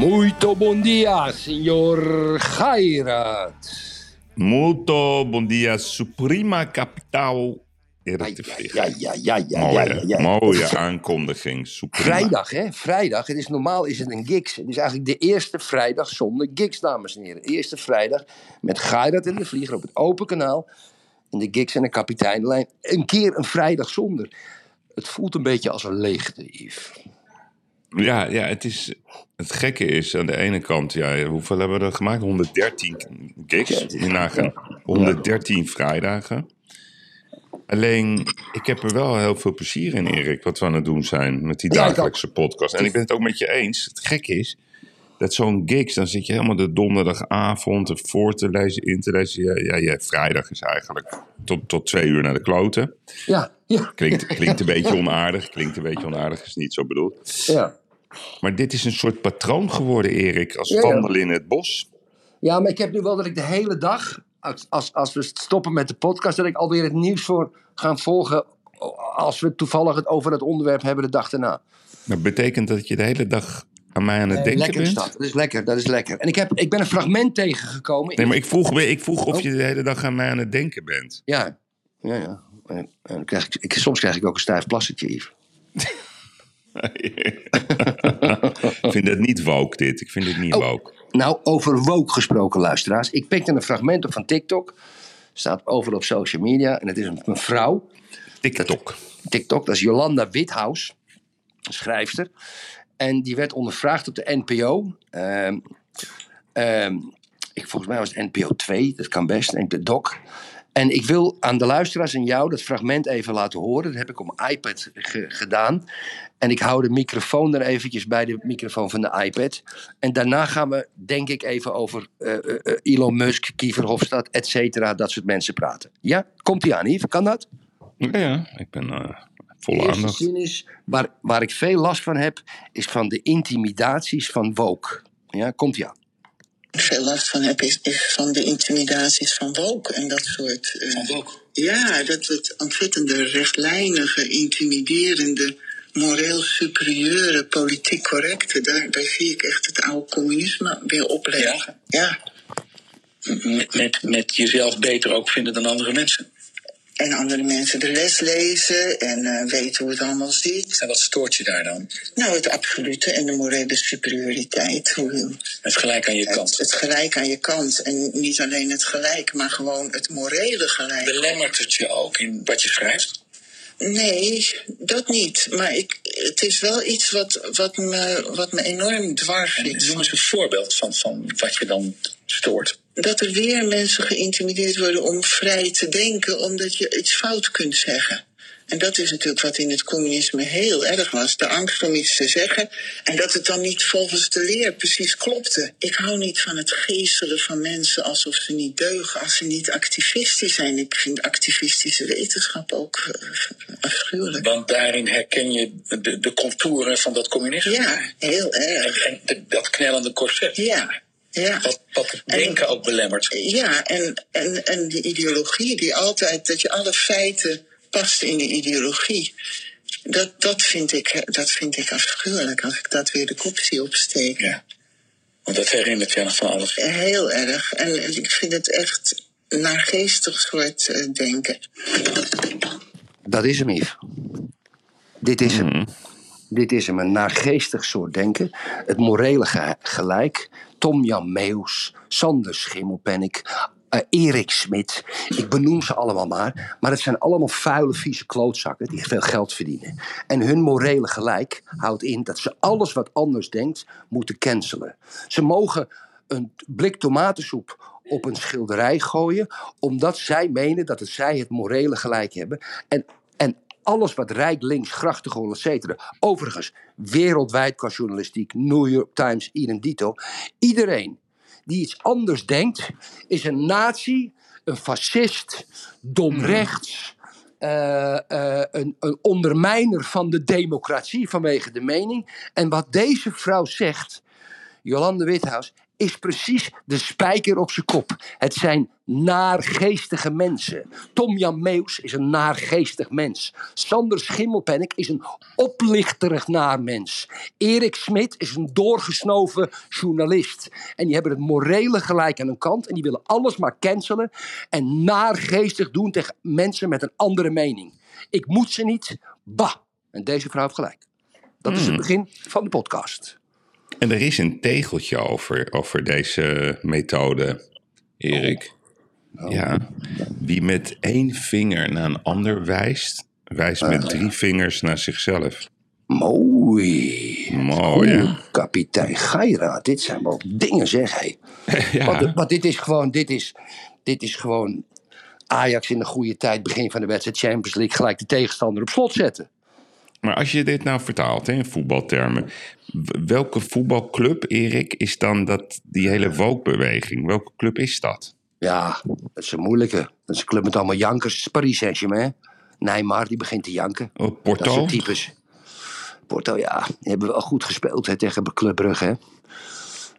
Muito bom dia, senhor Gairat. Muito bom dia, Suprema Capital. Ja, ja, ja, Mooie, ja, ja. mooie aankondiging. Suprema. Vrijdag, hè? Vrijdag. Het is, normaal is het een gigs. Het is eigenlijk de eerste vrijdag zonder gigs, dames en heren. Eerste vrijdag met Gairat en de Vlieger op het open kanaal. In de gigs en de kapiteinlijn. Een keer een vrijdag zonder. Het voelt een beetje als een leegte, Yves. Ja, ja het, is, het gekke is aan de ene kant, ja, hoeveel hebben we er gemaakt? 113 gigs. Je nagaan. 113 vrijdagen. Alleen, ik heb er wel heel veel plezier in, Erik, wat we aan het doen zijn met die dagelijkse podcast. En ik ben het ook met je eens. Het gekke is dat zo'n gigs, dan zit je helemaal de donderdagavond er voor te lezen, in te lezen. Ja, ja, ja, vrijdag is eigenlijk tot, tot twee uur naar de kloten. Ja, ja, Klinkt, klinkt een beetje onaardig, klinkt een beetje onaardig, is niet zo bedoeld. ja. Maar dit is een soort patroon geworden, Erik, als Ja, wandelen in het bos. Ja, maar ik heb nu wel dat ik de hele dag, als, als, als we stoppen met de podcast, dat ik alweer het nieuws voor gaan volgen. Als we toevallig het over het onderwerp hebben de dag daarna. Dat betekent dat je de hele dag aan mij aan het denken lekker bent? dat. Dat is lekker, dat is lekker. En ik, heb, ik ben een fragment tegengekomen. Nee, maar ik vroeg, ik vroeg of Oh. je de hele dag aan mij aan het denken bent. Ja, ja, ja. En, en dan krijg ik, ik, soms krijg ik ook een stijf plassetje, Yves. ik vind dat niet woke, dit. Ik vind dit niet Oh. woke. Nou, over woke gesproken, luisteraars. Ik pikte een fragment op van TikTok. Staat overal op social media. En het is een mevrouw. TikTok. TikTok, dat is Jolanda Withaus, een schrijfster. En die werd ondervraagd op de NPO. Ehm, ehm, ik, volgens mij was het NPO 2, dat kan best, en de doc. En ik wil aan de luisteraars en jou dat fragment even laten horen. Dat heb ik op mijn iPad ge- gedaan. En ik hou de microfoon er eventjes bij de microfoon van de iPad. En daarna gaan we, denk ik, even over eh, eh, eh, Elon Musk, Kiefer Hofstad, et cetera, dat soort mensen praten. Ja, komt ie aan, Yves? Kan dat? Ja, ja, ik ben De volle eerste aandacht. zin is, waar, waar ik veel last van heb, is van de intimidaties van woke. Ja, komt ja. Veel last van heb, is, is van de intimidaties van woke en dat soort. eh, Van woke? Ja, dat het ontzettende rechtlijnige, intimiderende, moreel superieure, politiek correcte. Daar, daar zie ik echt het oude communisme weer opleggen. Ja. Met, met, met jezelf beter ook vinden dan andere mensen. En andere mensen de les lezen en eh, weten hoe het allemaal zit. En wat stoort je daar dan? Nou, het absolute en de morele superioriteit. Hoe, Het gelijk aan je het, kant. het gelijk aan je kant. En niet alleen het gelijk, maar gewoon het morele gelijk. Belemmert het je ook in wat je schrijft? Nee, dat niet. Maar ik, het is wel iets wat, wat, me, wat me enorm dwars zit. noem eens een voorbeeld van, van wat je dan stoort. Dat er weer mensen geïntimideerd worden om vrij te denken, omdat je iets fout kunt zeggen. En dat is natuurlijk wat in het communisme heel erg was. De angst om iets te zeggen. En dat het dan niet volgens de leer precies klopte. Ik hou niet van het geestelen van mensen alsof ze niet deugen. Als ze niet activistisch zijn. Ik vind activistische wetenschap ook eh, afschuwelijk. Want daarin herken je de, de contouren van dat communisme. Ja, heel erg. En, dat knellende corset. Ja, ja. Wat, denken ook belemmert. Ja, en, en, en die ideologie, die altijd, dat je alle feiten past in de ideologie. Dat, dat, vind ik, dat vind ik afschuwelijk als ik dat weer de kop zie opsteken. Ja. Want dat herinnert je nog van alles. Heel erg. En ik vind het echt naargeestig soort eh, denken. Dat is hem, Yves. Dit is hem. Dit is een naargeestig soort denken. Het morele ge- gelijk. Tom Jan Meeuws, Sander Schimmelpennik, eh, Erik Smit. Ik benoem ze allemaal maar. Maar het zijn allemaal vuile, vieze klootzakken die veel geld verdienen. En hun morele gelijk houdt in dat ze alles wat anders denkt moeten cancelen. Ze mogen een blik tomatensoep op een schilderij gooien, omdat zij menen dat het zij het morele gelijk hebben. En, en alles wat rijk, links, grachtengol, et cetera. Overigens, wereldwijd qua journalistiek, New York Times, idem dito. Iedereen die iets anders denkt, is een nazi, een fascist, dom rechts, eh, eh, een, een ondermijner van de democratie vanwege de mening. En wat deze vrouw zegt, Jolande Withuis, is precies de spijker op zijn kop. Het zijn naargeestige mensen. Tom Jan Meus is een naargeestig mens. Sander Schimmelpennik is een oplichterig naar mens. Erik Smit is een doorgesnoven journalist. En die hebben het morele gelijk aan hun kant. En die willen alles maar cancelen. En naargeestig doen tegen mensen met een andere mening. Ik moet ze niet. Bah. En deze vrouw heeft gelijk. Dat is het begin van de podcast. En er is een tegeltje over, over deze methode, Erik. Ja. Wie met één vinger naar een ander wijst, wijst met drie vingers naar zichzelf. Mooi. Mooi, hè? Kapitein Geira, dit zijn wel dingen, zeg hij. Want, want dit is gewoon, dit is, dit is gewoon Ajax in de goede tijd, begin van de wedstrijd Champions League, gelijk de tegenstander op slot zetten. Maar als je dit nou vertaalt hè, in voetbaltermen. Welke voetbalclub, Erik, is dan dat, die hele woke-beweging? Welke club is dat? Ja, dat is een moeilijke. Dat is een club met allemaal jankers. Het is Paris Saint-Germain. Neymar, die begint te janken. Oh, Dat Porto? soort types. Porto, ja, die hebben wel goed gespeeld hè, tegen Club Brugge. Hè.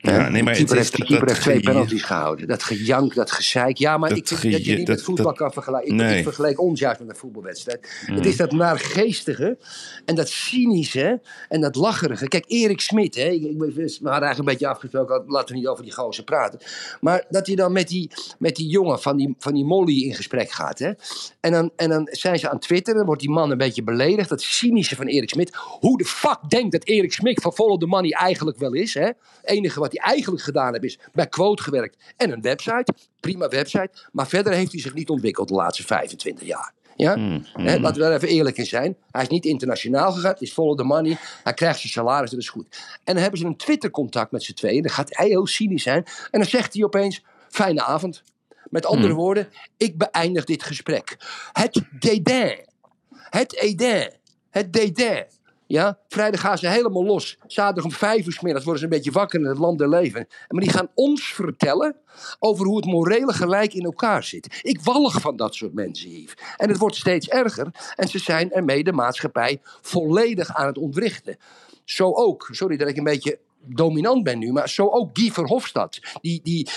Ja, nee, maar de keeper heeft, de keeper twee penalties gehouden. Dat gejank, dat gezeik. Ja, maar Dat ik vind dat je niet dat- met voetbal dat- kan vergelijken. Ik, Nee. ik vergelijk ons juist met een voetbalwedstrijd. Mm. Het is dat naargeestige en dat cynische en dat lacherige. Kijk, Erik Smit, hè, ik, ik, we hadden eigenlijk een beetje afgesproken, laten we niet over die gozer praten. Maar dat hij dan met die, met die jongen van die, van die Molly in gesprek gaat. Hè? En, dan, en dan zijn ze aan het twitteren, dan wordt die man een beetje beledigd. Dat cynische van Erik Smit. Hoe de fuck denkt dat Erik Smit van Follow the Money eigenlijk wel is? Hè? Enige wat hij eigenlijk gedaan heeft is bij Quote gewerkt en een website. Prima website. Maar verder heeft hij zich niet ontwikkeld de laatste 25 jaar. Ja? Hè, laten we daar even eerlijk in zijn. Hij is niet internationaal gegaan. Is follow the money. Hij krijgt zijn salaris, dat is goed. En dan hebben ze een Twitter-contact met z'n tweeën. Dan gaat hij heel cynisch zijn. En dan zegt hij opeens: Fijne avond. Met andere woorden, ik beëindig dit gesprek. Het dédain. Het édain. Het dédain. Ja, vrijdag gaan ze helemaal los. Zaterdag om vijf uur middags worden ze een beetje wakker in het land der leven. Maar die gaan ons vertellen over hoe het morele gelijk in elkaar zit. Ik walg van dat soort mensen, Yves. En het wordt steeds erger. En ze zijn ermee de maatschappij volledig aan het ontwrichten. Zo ook, sorry dat ik een beetje dominant ben nu, maar zo ook Guy Verhofstadt. Die, die,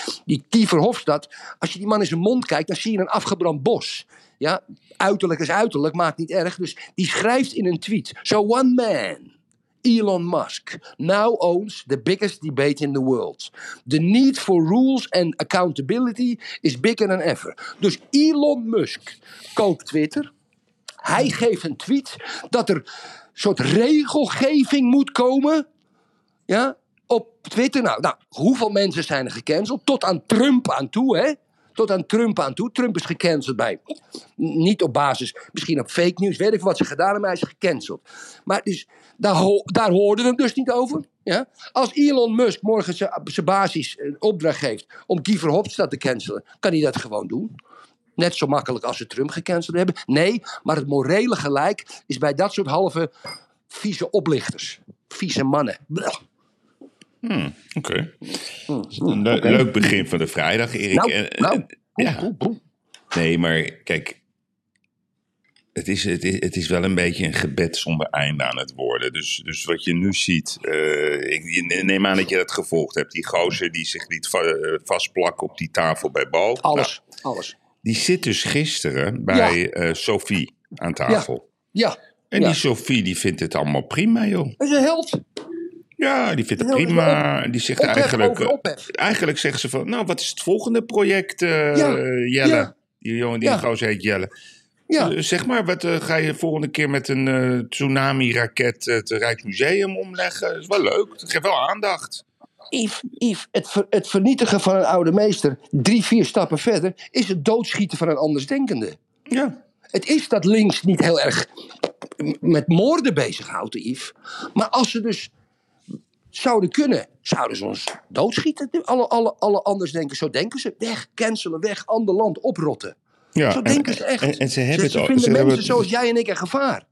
die Verhofstadt, als je die man in zijn mond kijkt, dan zie je een afgebrand bos. Ja, uiterlijk is uiterlijk, maakt niet erg. Dus die schrijft in een tweet: So one man. Elon Musk now owns the biggest debate in the world. The need for rules and accountability is bigger than ever. Dus Elon Musk koopt Twitter. Hij geeft een tweet dat er een soort regelgeving moet komen. Ja, op Twitter. Nou, nou, hoeveel mensen zijn er gecanceld? Tot aan Trump aan toe, hè? Tot aan Trump aan toe. Trump is gecanceld bij. Niet op basis, misschien op fake news, weet ik wat ze gedaan hebben, maar hij is gecanceld. Maar dus, daar, daar hoorden we dus niet over. Ja? Als Elon Musk morgen zijn- basis een opdracht geeft om Guy Verhofstadt te cancelen, kan hij dat gewoon doen. Net zo makkelijk als ze Trump gecanceld hebben. Nee, maar het morele gelijk is bij dat soort halve vieze oplichters. Vieze mannen. Blech. Oké. Een le- leuk begin van de vrijdag, Erik. Nou, En- en- nou. ja. Nee, maar kijk. Het is, het, is, het is wel een beetje een gebed zonder einde aan het worden. Dus, dus wat je nu ziet. eh, ik neem aan dat je dat gevolgd hebt. Die gozer die zich liet va- eh, vastplakken op die tafel bij Bal. Alles, Nou, alles. die zit dus gisteren bij eh, Sophie aan tafel. Ja, En ja. die Sophie die vindt het allemaal prima, joh. dat is een held. Ja, die vindt het prima. Die zegt Ophef eigenlijk. eh, ophef. Eigenlijk zeggen ze van, nou, wat is het volgende project, eh, Ja, Jelle? ja. Die jongen die Ja. gozer heet Jelle. Ja, Eh, zeg maar, wat ga je volgende keer met een tsunami-raket het Rijksmuseum omleggen? Dat is wel leuk. Dat geeft wel aandacht. Yves, Yves het, ver- het vernietigen van een oude meester, drie, vier stappen verder, is het doodschieten van een andersdenkende. Ja. Het is dat links niet heel erg met moorden bezighoudt, Yves. Maar als ze dus zouden kunnen, zouden ze ons doodschieten. Alle, alle, alle anders denken, zo denken ze. Weg, cancelen, weg, ander land, oprotten. Ja, Zo en- denken ze echt. En, en ze hebben ze, het ze vinden ze mensen hebben, zoals jij en ik een gevaar.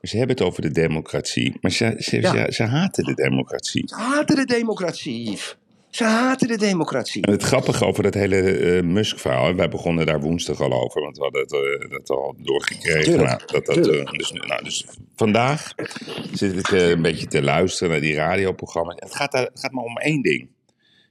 ze hebben het over de democratie. Maar ze, ze, Ja. ze, ze haten de democratie. Ze haten de democratie, Yves. Ze haten de democratie. En het grappige over dat hele eh, Musk-verhaal, wij begonnen daar woensdag al over, want we hadden het, eh, dat al doorgekregen. Nou, dat, dat, eh, dus, nou, dus vandaag zit ik een beetje te luisteren naar die radioprogramma's. En het gaat, het gaat maar om één ding.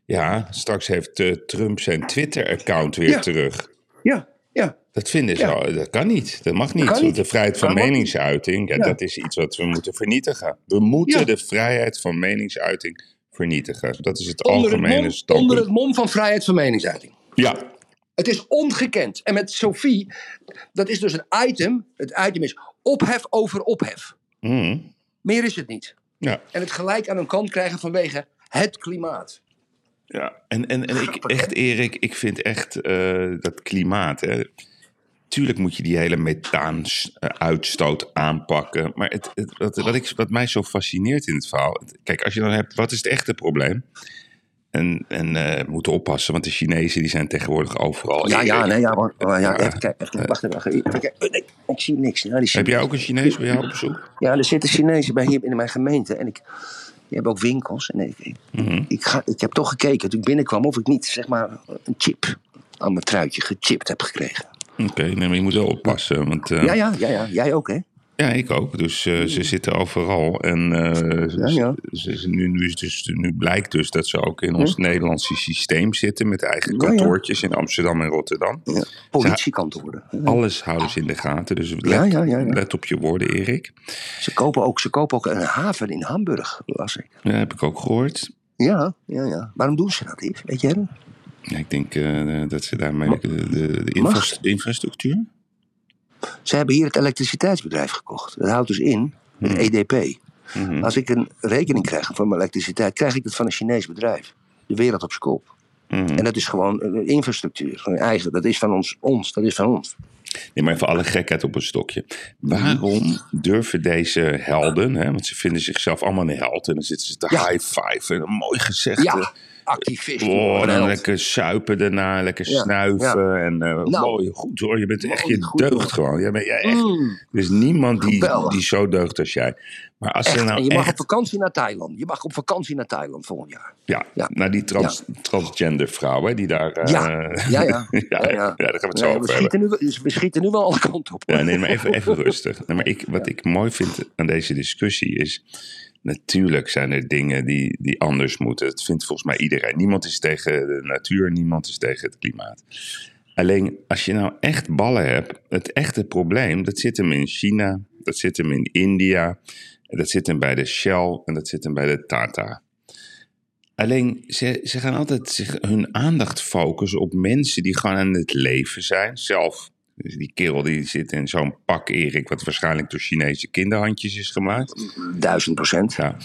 Ja, straks heeft Trump zijn Twitter-account weer Ja. terug. Ja, ja. Dat vinden ze, Ja. al- dat kan niet. Dat mag niet. Want de vrijheid van meningsuiting, ja, dat is iets wat we moeten vernietigen. We moeten de vrijheid van meningsuiting vernietigen. Dat is het Onder het, algemene mom, standpunt. onder het mom van vrijheid van meningsuiting. Ja, Het is ongekend. En met Sophie, dat is dus een item. Het item is ophef over ophef. Mhm. Meer is het niet. ja. En het gelijk aan hun kant krijgen vanwege het klimaat. Ja, en, en, en ik, echt Erik, ik vind echt eh, dat klimaat. Hè. Tuurlijk moet je die hele methaan-uitstoot aanpakken. Maar het, het, wat, wat, ik, wat mij zo fascineert in het verhaal. Kijk, als je dan hebt, wat is het echte probleem? En, en eh, moeten oppassen, want de Chinezen die zijn tegenwoordig overal. Ja, ja, nee, ja, maar ja, even, even, wacht even. even, kijk, eh, nee, ik zie niks. Ja, die Heb jij ook een Chinees bij jou op bezoek? Ja, er zitten Chinezen bij hier in mijn gemeente. En ik, die hebben ook winkels. En ik, ik, Mhm. ik, ga, ik heb toch gekeken toen ik binnenkwam of ik niet, zeg maar, een chip aan mijn truitje gechipt heb gekregen. Oké, nee, maar je moet wel oppassen. Want, eh, Ja, ja, ja, ja. Jij ook, hè? Ja, ik ook. Dus eh, ze zitten overal. En eh, Ja, ja. Ze, ze- nu, nu, is dus, nu blijkt dus dat ze ook in ons Nederlandse systeem zitten. Met eigen Ja, ja. kantoortjes in Amsterdam en Rotterdam. Ja. Politiekantoren. Alles houden ze in de gaten. Dus let, Ja, ja, ja, ja. let op je woorden, Erik. Ze kopen, ook, ze kopen ook een haven in Hamburg, las ik. Dat heb ik ook gehoord. Ja, ja, ja. Waarom doen ze dat, Yves? Weet dat? Ja, Ik denk eh, dat ze daarmee Ma- de, de, de Mag? infra- infrastructuur. Ze hebben hier het elektriciteitsbedrijf gekocht. Dat houdt dus in, het Hmm. EDP. Mhm. Als ik een rekening krijg voor mijn elektriciteit, krijg ik dat van een Chinees bedrijf. De wereld op zijn kop. Mhm. En dat is gewoon eh, infrastructuur. Gewoon eigen. Dat is van ons, ons. Dat is van ons. Nee, maar even alle gekheid op een stokje. Waarom durven deze helden, hè, want ze vinden zichzelf allemaal een held... en dan zitten ze te Ja. high five en een mooi gezegd. Ja, activist. Oh, en lekker suipen daarna, lekker Ja, snuiven. En eh, Nou. mooi, goed hoor. Je bent echt je deugd gewoon. Jij bent, jij echt, Mm, er is niemand die, die zo deugt als jij. Maar als echt. ze nou en je mag op vakantie naar Thailand. Je mag op vakantie naar Thailand volgend jaar. Ja, Ja. naar die trans, transgender vrouw, hè, die daar... eh, Ja, ja, ja. ja, Ja, ja. daar gaan we het zo Nee, we, over hebben. schieten nu, we schieten nu wel alle kanten op. Ja, nee, maar even, even rustig. Nee, maar ik, wat ik mooi vind aan deze discussie is... Natuurlijk zijn er dingen die, die anders moeten. Dat vindt volgens mij iedereen. Niemand is tegen de natuur, niemand is tegen het klimaat. Alleen als je nou echt ballen hebt, het echte probleem, dat zit hem in China, dat zit hem in India, dat zit hem bij de Shell en dat zit hem bij de Tata. Alleen ze, ze gaan altijd zich, hun aandacht focussen op mensen die gewoon aan het leven zijn. Zelf, dus die kerel die zit in zo'n pak Erik, wat waarschijnlijk door Chinese kinderhandjes is gemaakt. Duizend procent. Ja.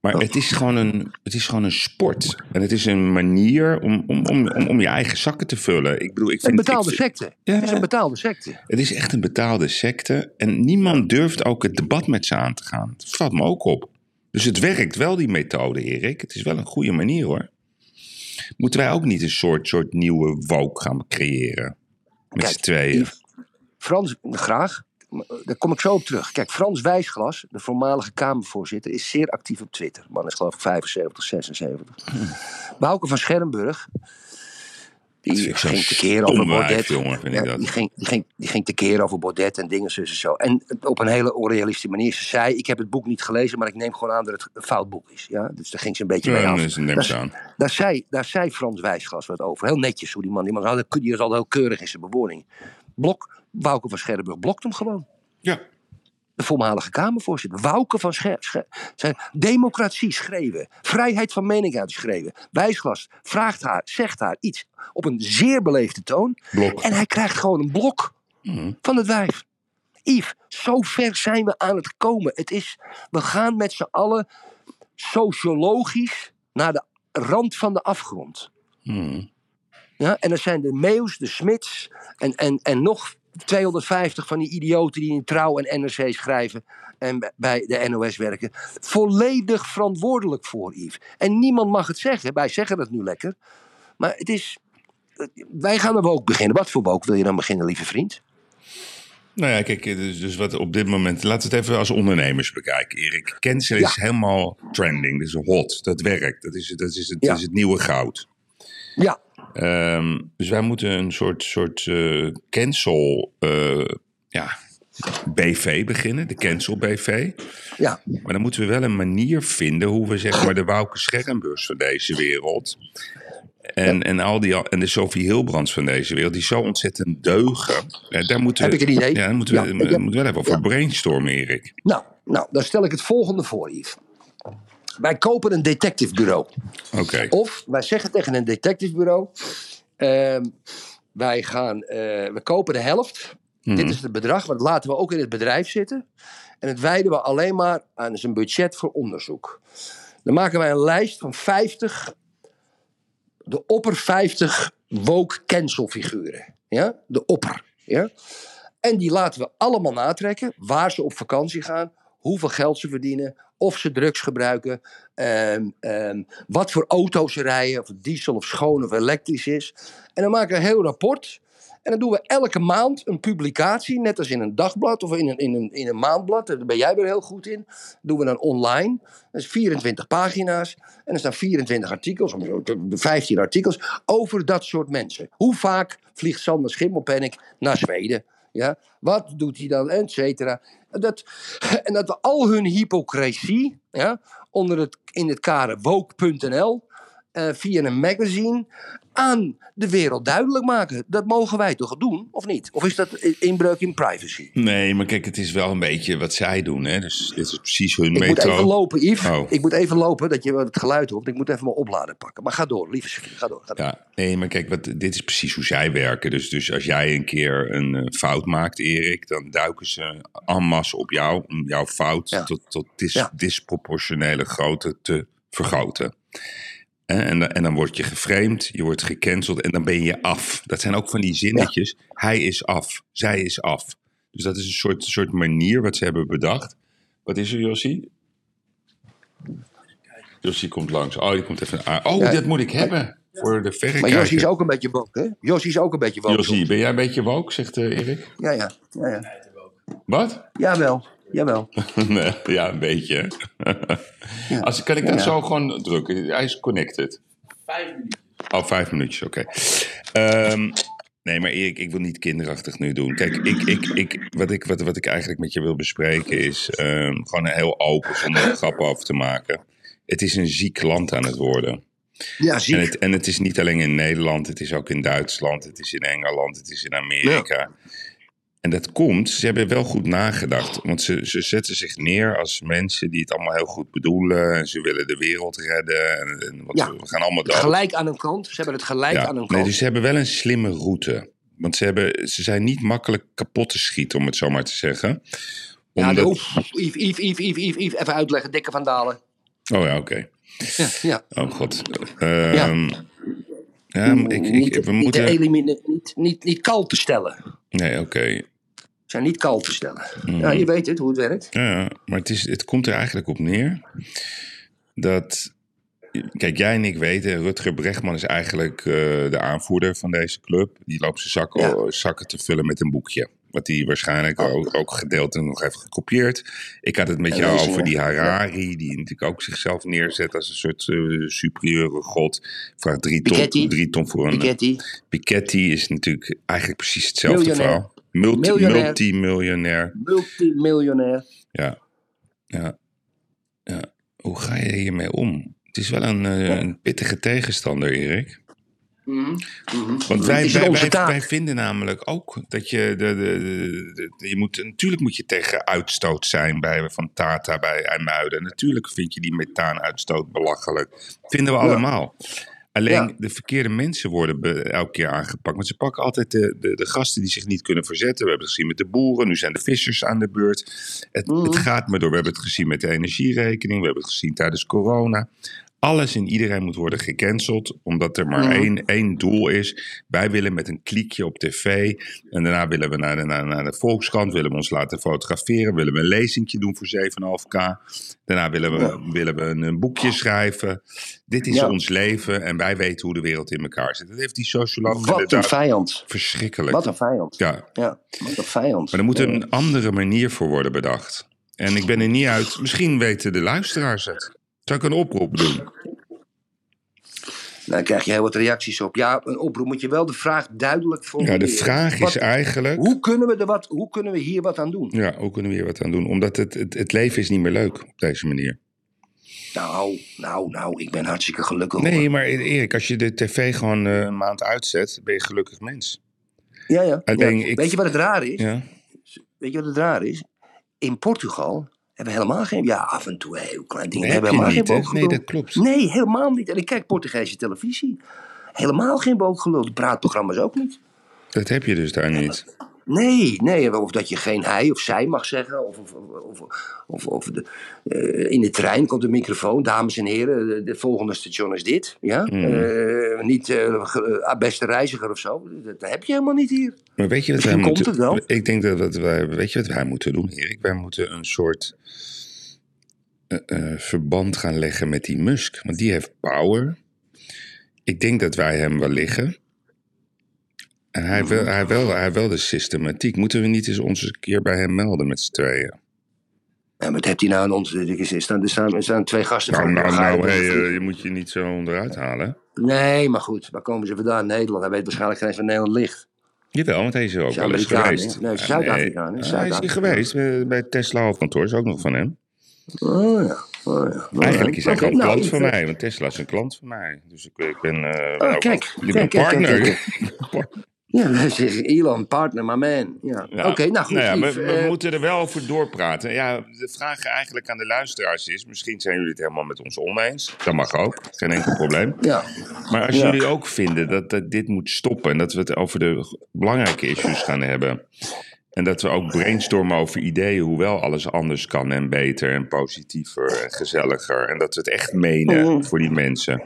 Maar het is, gewoon een, het is gewoon een sport. En het is een manier om, om, om, om, om je eigen zakken te vullen. Ik bedoel, ik vind, Een betaalde ik secte. Ja. Het is een betaalde secte. Het is echt een betaalde secte. En niemand durft ook het debat met ze aan te gaan. Dat valt me ook op. Dus het werkt wel, die methode, Erik. Het is wel een goede manier, hoor. Moeten wij ook niet een soort, soort nieuwe woke gaan creëren? Met z'n tweeën. Yves, Frans, graag. Daar kom ik zo op terug. Kijk, Frans Wijsglas, de voormalige Kamervoorzitter, is zeer actief op Twitter. Man is geloof ik 75, 76. Bouke van vind die ging tekeer over Baudet. jongen, Ja, die, ging, die, ging, die ging tekeer over Baudet en dingen zo en zo. En op een hele onrealistische manier. Ze zei, ik heb het boek niet gelezen, maar ik neem gewoon aan dat het een fout boek is. Ja? Dus daar ging ze een beetje mee af. dus neem aan. Daar zei, daar zei Frans Wijsglas wat over. Heel netjes hoe die man. Die man had- die is altijd heel keurig in zijn bewoording. Blok, Wouke van Scherrenburg blokt hem gewoon. Ja. De voormalige Kamervoorzitter. Wouke van Scher, Scher- zijn democratie schreven. Vrijheid van mening uitgeschreven. Wijsglas vraagt haar, zegt haar iets op een zeer beleefde toon. Blok. En hij krijgt gewoon een blok Mhm. van het wijf. Yves, zo ver zijn we aan het komen. Het is, we gaan met z'n allen sociologisch naar de rand van de afgrond. Mhm. Ja, en dan zijn de Meeuws, de Smits en, en, en nog 250 van die idioten die in Trouw en NRC schrijven en bij- de NOS werken, volledig verantwoordelijk voor, Yves. En niemand mag het zeggen, wij zeggen het nu lekker, maar het is wij gaan een woke beginnen. Wat voor woke wil je dan beginnen, lieve vriend? Nou ja, kijk, dus, dus wat op dit moment... Laten we het even als ondernemers bekijken, Erik. Cancel is Ja. helemaal trending. Dat is hot. Dat werkt. Dat is, dat is, het, Ja. is het nieuwe goud. Ja, Ehm, dus wij moeten een soort, soort eh, cancel... eh, ja, BV beginnen. De cancel BV. ja. Maar dan moeten we wel een manier vinden hoe we zeg maar de Wouke Schermbus van deze wereld. En, en, al die, en de Sophie Hilbrands van deze wereld, die zo ontzettend deugen. Daar moeten Heb we, ik een idee? Ja, daar moeten we, Ja, we heb- moeten wel even over brainstormen, Erik. Nou, nou, dan stel ik het volgende voor, Yves. Wij kopen een detectivebureau. Oké. Of wij zeggen tegen een detectivebureau: ehm, wij gaan, eh, we kopen de helft. Mhm. Dit is het bedrag, want laten we ook in het bedrijf zitten. En het wijden we alleen maar aan zijn budget voor onderzoek. Dan maken wij een lijst van 50, de opper 50 woke cancel figuren. Ja? De opper. Ja? En die laten we allemaal natrekken, waar ze op vakantie gaan, hoeveel geld ze verdienen, of ze drugs gebruiken, ehm, ehm, wat voor auto's ze rijden, of diesel of schoon of elektrisch is. En dan maken we een heel rapport. En dan doen we elke maand een publicatie, net als in een dagblad of in een, in een, in een maandblad. Daar ben jij weer heel goed in. Dat doen we dan online. Dat is 24 pagina's. En er staan 24 artikels, of zo, 15 artikels, over dat soort mensen. Hoe vaak vliegt Sander Schimmelpenninck naar Zweden? Ja? Wat doet hij dan, et cetera. Dat, en dat we al hun hypocrisie ja, onder het, in het kader woke.nl eh, via een magazine aan de wereld duidelijk maken. Dat mogen wij toch doen, of niet? Of is dat inbreuk in privacy? Nee, maar kijk, het is wel een beetje wat zij doen. Hè? Dus dit is precies hun Ik moet methode. even lopen, Yves. Oh. Ik moet even lopen, dat je het geluid hoort. Ik moet even mijn oplader pakken. Maar ga door, lieve Ga door. Ga door. Ja, nee, maar kijk, wat, dit is precies hoe zij werken. Dus, dus als jij een keer een eh, fout maakt, Erik, dan duiken ze en masse op jou om jouw fout Ja. tot, tot dis, Ja. disproportionele grootte te vergroten. En, en, dan- word je geframed, je wordt gecanceld en dan ben je af. Dat zijn ook van die zinnetjes. Hij is af, zij is af. Dus dat is een soort, soort manier wat ze hebben bedacht. Wat is er, Jossie? Jossie komt langs. Oh, die komt even aan. Oh, Ja. dat moet ik hebben. Voor de Maar verrekijker. Jossie is ook een beetje woke, hè? Jossie is ook een beetje woke. Jossie, ben jij een beetje woke, zegt eh, Erik? Ja, ja. ja, ja. Wat? Jawel, jawel. nee, ja, een beetje. Als, kan ik dat Ja. zo gewoon drukken? Hij is connected. Vijf minuutjes. Oh, vijf minuutjes, oké. Ehm, nee, maar Erik, ik wil niet kinderachtig nu doen. Kijk, ik, ik, ik, wat, ik, wat, wat ik eigenlijk met je wil bespreken is ehm, gewoon heel open, zonder grappen af te maken. Het is een ziek land aan het worden. Ja, ziek. En het, en het is niet alleen in Nederland, het is ook in Duitsland, het is in Engeland, het is in Amerika. En dat komt, ze hebben wel goed nagedacht. Want ze, ze zetten zich neer als mensen die het allemaal heel goed bedoelen. En ze willen de wereld redden. En, en, want Ja. we gaan allemaal dood. Gelijk aan een kant. Ze hebben het gelijk Ja, aan een nee, kant. dus ze hebben wel een slimme route. Want ze, hebben, ze zijn niet makkelijk kapot te schieten, om het zo maar te zeggen. Ja, Omdat- oef, Yves, Yves, Yves, Yves, even uitleggen. Dikke van Dalen. Oh ja, oké. Ja, ja. Oh god. Ehm, ja, maar ik, ik, niet, we niet, moeten... elimine- niet, niet, niet kal te stellen. Nee, oké. Zijn niet kal te stellen. Mhm. Ja, je weet het, hoe het werkt. Ja, maar het, is, het komt er eigenlijk op neer dat. Kijk, jij en ik weten, Rutger Bregman is eigenlijk eh, de aanvoerder van deze club. Die loopt zijn zakken, Ja. zakken te vullen met een boekje. Wat hij waarschijnlijk Oh. ook, ook gedeeltelijk nog heeft gekopieerd. Ik had het met En jou over ja. die Harari, die natuurlijk ook zichzelf neerzet als een soort eh, superieure god. Vraagt drie ton, drie ton voor een. Piketty. Piketty is natuurlijk eigenlijk precies hetzelfde verhaal. Multi, Miljonair. multimiljonair. Multimiljonair. Ja. ja. Ja. Hoe ga je hiermee om? Het is wel een, eh, een pittige tegenstander, Erik. Mhm, mhm. Want wij, wij, wij, vinden namelijk ook dat je. De, de, je moet, natuurlijk moet je tegen uitstoot zijn bij, van Tata bij IJmuiden. Natuurlijk vind je die methaanuitstoot belachelijk. Vinden we Ja. Alleen Ja. de verkeerde mensen worden elke keer aangepakt. Want ze pakken altijd de, de, de gasten die zich niet kunnen verzetten. We hebben het gezien met de boeren. Nu zijn de vissers aan de beurt. Het, Mhm. het gaat maar door. We hebben het gezien met de energierekening. We hebben het gezien tijdens corona. Alles en iedereen moet worden gecanceld, omdat er maar één, één doel is. Wij willen met een kliekje op tv en daarna willen we naar de, naar, naar de Volkskrant, willen we ons laten fotograferen, willen we een lezingje doen voor 7,5k. Daarna willen we, willen we een, een boekje schrijven. Dit is Ja. ons leven en wij weten hoe de wereld in elkaar zit. Dat heeft die socioloog Wat een vijand. verschrikkelijk. Wat een vijand. Ja, Ja, wat een vijand. maar er moet een andere manier voor worden bedacht. En ik ben er niet uit. Misschien weten de luisteraars het. Zou ik een oproep doen? Dan krijg je heel wat reacties op. Ja, een oproep moet je wel de vraag duidelijk Ja, formuleren. de vraag is Wat- eigenlijk. Hoe kunnen, we er wat, hoe kunnen we hier wat aan doen? Ja, hoe kunnen we hier wat aan doen? Omdat het, het, het leven is niet meer leuk op deze manier. Nou, nou, nou, ik ben hartstikke gelukkig. hoor. Nee, maar Erik, als je de tv gewoon eh, een maand uitzet, ben je een gelukkig mens. Ja, ja. Alleen ja. ik- Weet je wat het raar is? Ja. Weet je wat het raar is? In Portugal hebben helemaal geen... Ja, af en toe heel klein ding. Nee, we heb hebben helemaal niet, geen hè? Nee, dat klopt. Nee, helemaal niet. En ik kijk Portugese televisie. Helemaal geen booggelul. De praatprogramma's ook niet. Dat heb je dus daar niet. Nee, nee, of dat je geen hij of zij mag zeggen. Of, of, of, of, of de, eh, in de trein komt de microfoon. Dames en heren, de, de volgende station is dit. Ja? Mm. Eh, niet eh, beste reiziger of zo. Dat, dat heb je helemaal niet hier. Maar weet je wat wij komt moeten het wel. Ik denk dat wat wij, weet je wat wij moeten doen, Erik? Wij moeten een soort verband gaan leggen met die Musk. Want die heeft power. Ik denk dat wij hem wel liggen. En hij wil, hij, wel, hij wel de systematiek. Moeten we niet eens ons een keer bij hem melden met z'n tweeën? Ja, maar wat heeft hij nou aan ons? Er staan, er staan, er staan twee gasten Nou, van. nou, nou hey, eh, je moet je niet zo onderuit halen. Nee, maar goed. Waar komen ze vandaan? Nederland. Hij weet waarschenlijk geen eens waar Nederland ligt. Jawel, want hij is er ook wel eens geweest. Nee, Zuid-Afrikaan? Ah, hij is hier geweest bij, bij Tesla hoofdkantoor. Is ook nog van hem. Oh ja. Oh, ja. Eigenlijk is hij gewoon nou, klant van mij, want Tesla is een klant van mij. Dus ik, ik ben, eh, Oh, ook- kijk, ik kijk, kijk, partner. kijk, Ja, Elon, partner, my man. Ja. Ja. Oké, nou goed. Nou ja, lief. we, we Eh, moeten er wel over doorpraten. Ja, de vraag eigenlijk aan de luisteraars is: misschien zijn jullie het helemaal met ons oneens. Dat mag ook, geen enkel probleem. ja. Maar als Ja. jullie ook vinden dat, dat dit moet stoppen en dat we het over de belangrijke issues gaan hebben. En dat we ook brainstormen over ideeën hoe wel alles anders kan en beter en positiever en gezelliger. En dat we het echt menen Mhm. voor die mensen.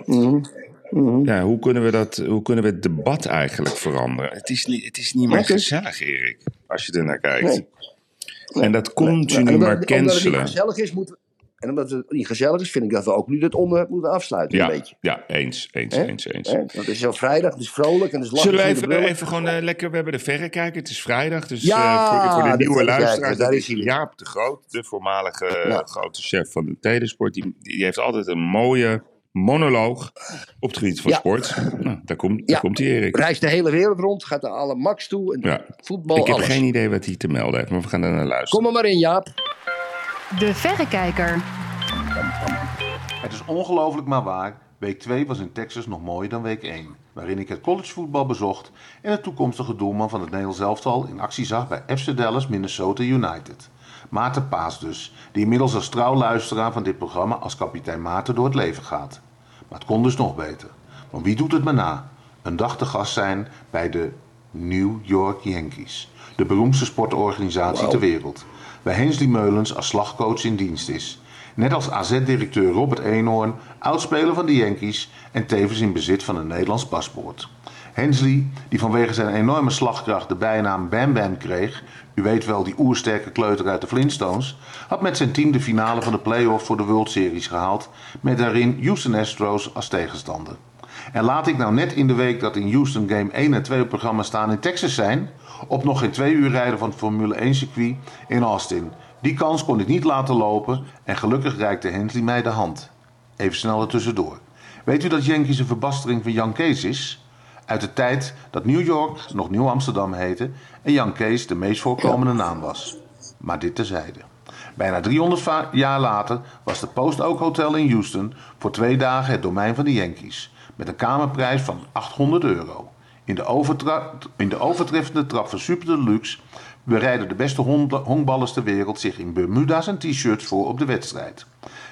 Ja, hoe kunnen, we dat, hoe kunnen we het debat eigenlijk veranderen? Het is niet, het is niet meer gezellig, Erik, als je er naar kijkt. Nee. En dat continu En omdat- maar Omdat het niet cancelen. gezellig is, moeten we- En omdat het niet gezellig is, vind ik dat we ook nu het onderwerp moeten afsluiten. Ja, Een beetje. ja, eens, eens, eens, eens. Want het is al vrijdag, het is vrolijk en het is lachen. Zullen we even, gewoon eh, lekker, we hebben de verrekijker, het is vrijdag, dus Ja, eh, voor, voor de de nieuwe luisteraars, daar is. Jaap de Groot, de voormalige Ja. grote chef van de telesport, die, die heeft altijd een mooie monoloog op het gebied van Ja. sport. Nou, daar komt, Ja. daar komt hij Erik. Reist de hele wereld rond, gaat naar alle max toe. En Ja. Voetbal, Ik heb alles. geen idee wat hij te melden heeft, maar we gaan er naar luisteren. Kom er maar in, Jaap. De Verrekijker. Het is ongelooflijk maar waar. Week 2 was in Texas nog mooier dan week 1. Waarin ik het collegevoetbal bezocht en de toekomstige doelman van het Nederlands elftal in actie zag bij FC Dallas Minnesota United. Maarten Paas dus, die inmiddels als trouw luisteraar van dit programma als kapitein Maarten door het leven gaat. Maar het kon dus nog beter. Want wie doet het me na? Een dag te gast zijn bij de New York Yankees. De beroemdste sportorganisatie ter wereld. Waar Hensley Meulens als slagcoach in dienst is. Net als AZ-directeur Robert Eenhoorn, oudspeler van de Yankees en tevens in bezit van een Nederlands paspoort. Hensley, die vanwege zijn enorme slagkracht de bijnaam Bam Bam kreeg, u weet wel die oersterke kleuter uit de Flintstones, had met zijn team de finale van de playoffs voor de World Series gehaald, met daarin Houston Astros als tegenstander. En laat ik nou net in de week dat in Houston Game 1 en 2 op programma staan in Texas zijn, op nog geen twee uur rijden van het Formule 1 circuit in Austin. Die kans kon ik niet laten lopen en gelukkig reikte Hensley mij de hand. Even snel er tussendoor. Weet u dat Yankees een verbastering van Jan Kees is? Uit de tijd dat New York nog Nieuw Amsterdam heette en Jan Kees de meest voorkomende naam was. Maar dit terzijde. Bijna 300 va- jaar later was de Post Oak Hotel in Houston voor twee dagen het domein van de Yankees. Met een kamerprijs van 800 euro. In de, in de overtreffende trap van Super Deluxe bereiden de beste honkballers ter wereld zich in Bermuda's en t-shirts voor op de wedstrijd.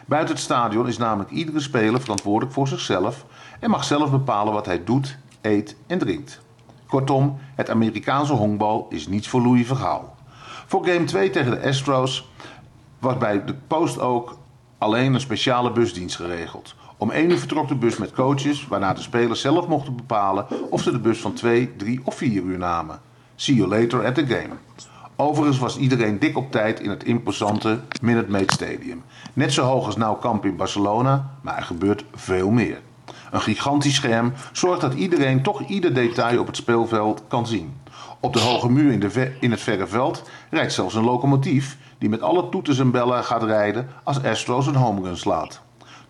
Buiten het stadion is namelijk iedere speler verantwoordelijk voor zichzelf en mag zelf bepalen wat hij doet, eet en drinkt. Kortom, het Amerikaanse honkbal is niets voor Louis Vergaal. Voor game 2 tegen de Astros was bij de Post ook alleen een speciale busdienst geregeld. Om 1 uur vertrok de bus met coaches, waarna de spelers zelf mochten bepalen of ze de bus van 2, 3 of 4 uur namen. See you later at the game. Overigens was iedereen dik op tijd in het imposante Minute Maid Stadium. Net zo hoog als Nou Camp in Barcelona, maar er gebeurt veel meer. Een gigantisch scherm zorgt dat iedereen toch ieder detail op het speelveld kan zien. Op de hoge muur in, de in het verre veld rijdt zelfs een locomotief die met alle toeters en bellen gaat rijden als Astros een homerun slaat.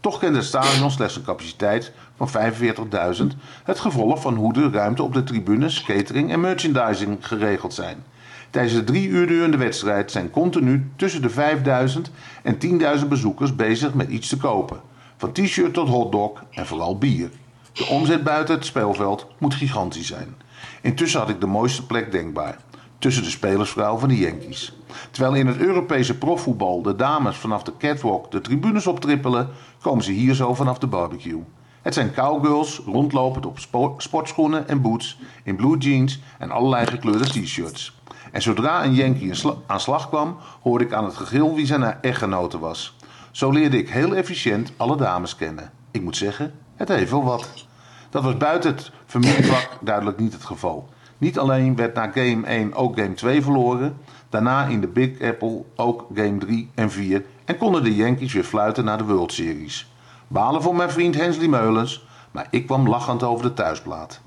Toch kent het stadion slechts een capaciteit van 45.000, het gevolg van hoe de ruimte op de tribunes, catering en merchandising geregeld zijn. Tijdens de drie uur durende wedstrijd zijn continu tussen de 5000 en 10.000 bezoekers bezig met iets te kopen. Van t-shirt tot hotdog en vooral bier. De omzet buiten het speelveld moet gigantisch zijn. Intussen had ik de mooiste plek denkbaar. Tussen de spelersvrouw van de Yankees. Terwijl in het Europese profvoetbal de dames vanaf de catwalk de tribunes optrippelen, komen ze hier zo vanaf de barbecue. Het zijn cowgirls rondlopend op spo- sportschoenen en boots, in blue jeans en allerlei gekleurde t-shirts. En zodra een Yankee aan slag kwam, hoorde ik aan het gegil wie zijn echtgenote was. Zo leerde ik heel efficiënt alle dames kennen. Ik moet zeggen, het heeft wel wat. Dat was buiten het familievak duidelijk niet het geval. Niet alleen werd na game 1 ook game 2 verloren, daarna in de Big Apple ook game 3 en 4 en konden de Yankees weer fluiten naar de World Series. Balen voor mijn vriend Hensley Meulens, maar ik kwam lachend over de thuisplaat.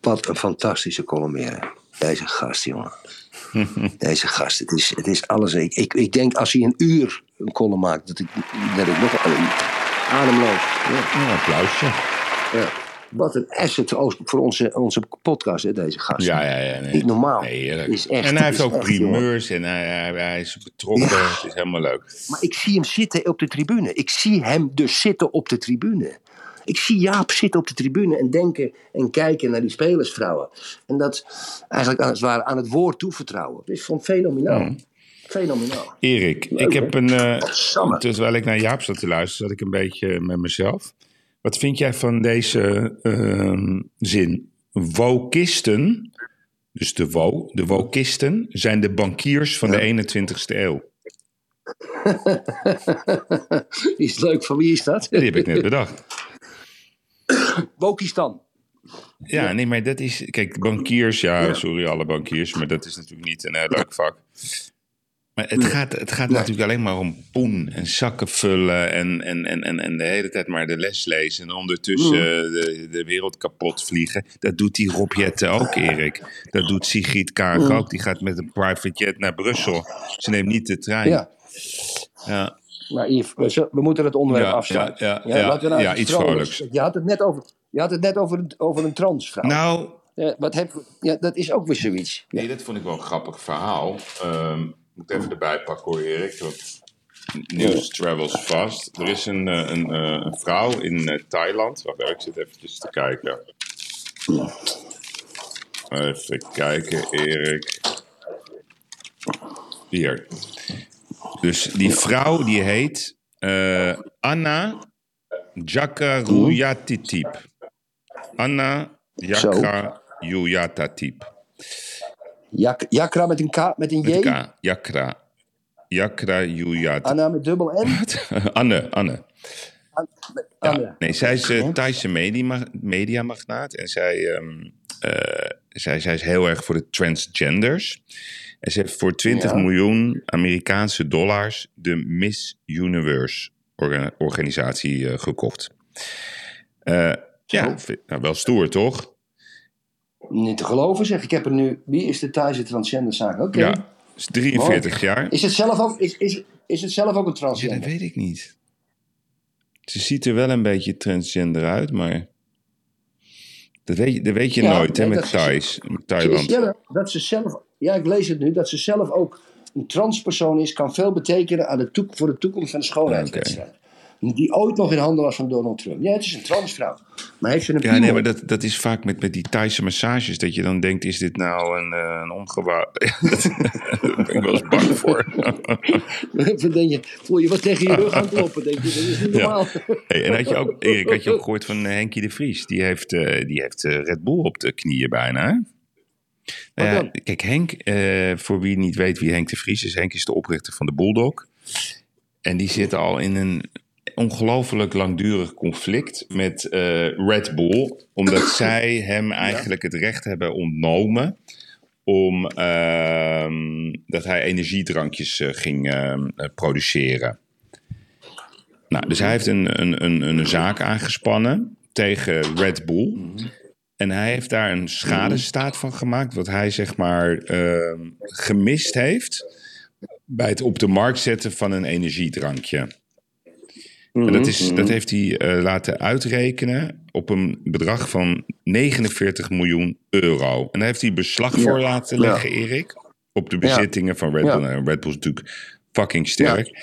Wat een fantastische columneren. Deze gast, jongen. Deze gast, het is, het is alles. Ik, ik, ik denk als hij een uur een column maakt, dat ik, dat ik nog ademloos. Ja, Een applausje. ja. Wat een asset voor onze, onze podcast, hè, deze gast. Ja, ja, ja. Nee. Niet normaal. Nee, heerlijk. Is echt- en hij heeft ook echt, primeurs en hij, hij, hij is betrokken. Het is helemaal leuk. Maar ik zie hem zitten op de tribune. Ik zie hem dus zitten op de tribune. Ik zie Jaap zitten op de tribune en denken en kijken naar die spelersvrouwen. En dat eigenlijk als het ware aan het woord toevertrouwen. Dat is gewoon fenomenaal. Mm. Fenomenaal. Erik, Leuk, ik heb hè? een. eh, Samen. terwijl ik naar Jaap zat te luisteren, zat ik een beetje met mezelf. Wat vind jij van deze ehm, zin? Wokisten, dus de wo, de wokisten, zijn de bankiers van de 21ste eeuw. is leuk. Van wie is dat? Die heb ik net bedacht. Wokistan. Ja, nee, maar dat is. Kijk, bankiers, ja, sorry alle bankiers, maar dat is natuurlijk niet een heel leuk vak. Maar het gaat, het gaat natuurlijk alleen maar om poen en zakken vullen en, en, en, en, en de hele tijd maar de les lezen. En ondertussen eh, de, de wereld kapot vliegen. Dat doet die Rob Jetten ook, Erik. Dat doet Sigrid Kaag ook. Die gaat met een private jet naar Brussel. Ze neemt niet de trein. Ja. ja. Maar Yves, we, moeten het onderwerp Ja, afsluiten. ja, ja, ja, laten we nou ja, iets vrolijks. Je had het net over, je had het net over, een- over een transvrouw. Nou, Ja, wat heb, ja, dat is ook weer zoiets. Ja. Nee, dat vond ik wel een grappig verhaal. Ehm moet even erbij pakken hoor, Erik. Want News travels fast. Er is een, eh, een, eh, een vrouw in eh, Thailand. Wacht even, ik zit eventjes te kijken. Even kijken, Erik. Hier. Dus die vrouw die heet eh, Anna Jakaruyatitip. Anna Jakaruyatitip. Jak, Jakra met een K, met een J. Met K. Jakra. Jakra Juyat. Anna met dubbel N. Anne, Anne. Anne. Ja, nee, zij is uh, Thaise media, mediamagnaat. En zij, um, uh, zij, zij is heel erg voor de transgenders. En ze heeft voor 20 ja. miljoen Amerikaanse dollars de Miss Universe orga organisatie uh, gekocht. Uh, ja, nou, wel stoer toch? Niet te geloven zeg. Ik heb er nu... Wie is de Thaise transgenderzaak? Oké. Okay. Ja, is 43 Mooi. jaar. Is het, zelf ook, is, is, is het zelf ook een transgender? Ja, dat weet ik niet. Ze ziet er wel een beetje transgender uit, maar... Dat weet je, dat weet je ja, nooit, hè, met Thais, met Thailand. Dat ze zelf... Ja, ik lees het nu. Dat ze zelf ook een transpersoon is... kan veel betekenen aan de toek, voor de toekomst van de schoonheidswedstrijd. Okay die ooit nog in handen was van Donald Trump. Ja, het is een transvrouw. Maar heeft ze een Ja, nee, maar dat, dat is vaak met, met die Thaise massages... dat je dan denkt, is dit nou een, uh, een. Daar ben ik wel eens bang voor. denk je, voel je wat tegen je rug aan kloppen? Denk je, dat is niet normaal. Ja. Hey, en had je ook, Erik, had je ook gehoord van uh, Henkie de Vries? Die heeft, uh, die heeft Red Bull op de knieën bijna, hè? Nou ja, kijk, Henk, voor wie niet weet wie Henk de Vries is... Henk is de oprichter van de Bulldog... En die zit al in een ongelooflijk langdurig conflict met eh, Red Bull. Omdat zij hem eigenlijk het recht hebben ontnomen om ehm, dat hij energiedrankjes eh, ging ehm, eh, produceren. Nou, dus hij heeft een, een, een, een zaak aangespannen tegen Red Bull. En hij heeft daar een schadestaat van gemaakt, wat hij zeg maar ehm, gemist heeft bij het op de markt zetten van een energiedrankje. En dat, is, dat heeft hij eh, laten uitrekenen op een bedrag van 49 miljoen euro. En daar heeft hij beslag voor laten leggen, Erik. Op de bezittingen van Red Bull. En Red Bull is natuurlijk fucking sterk.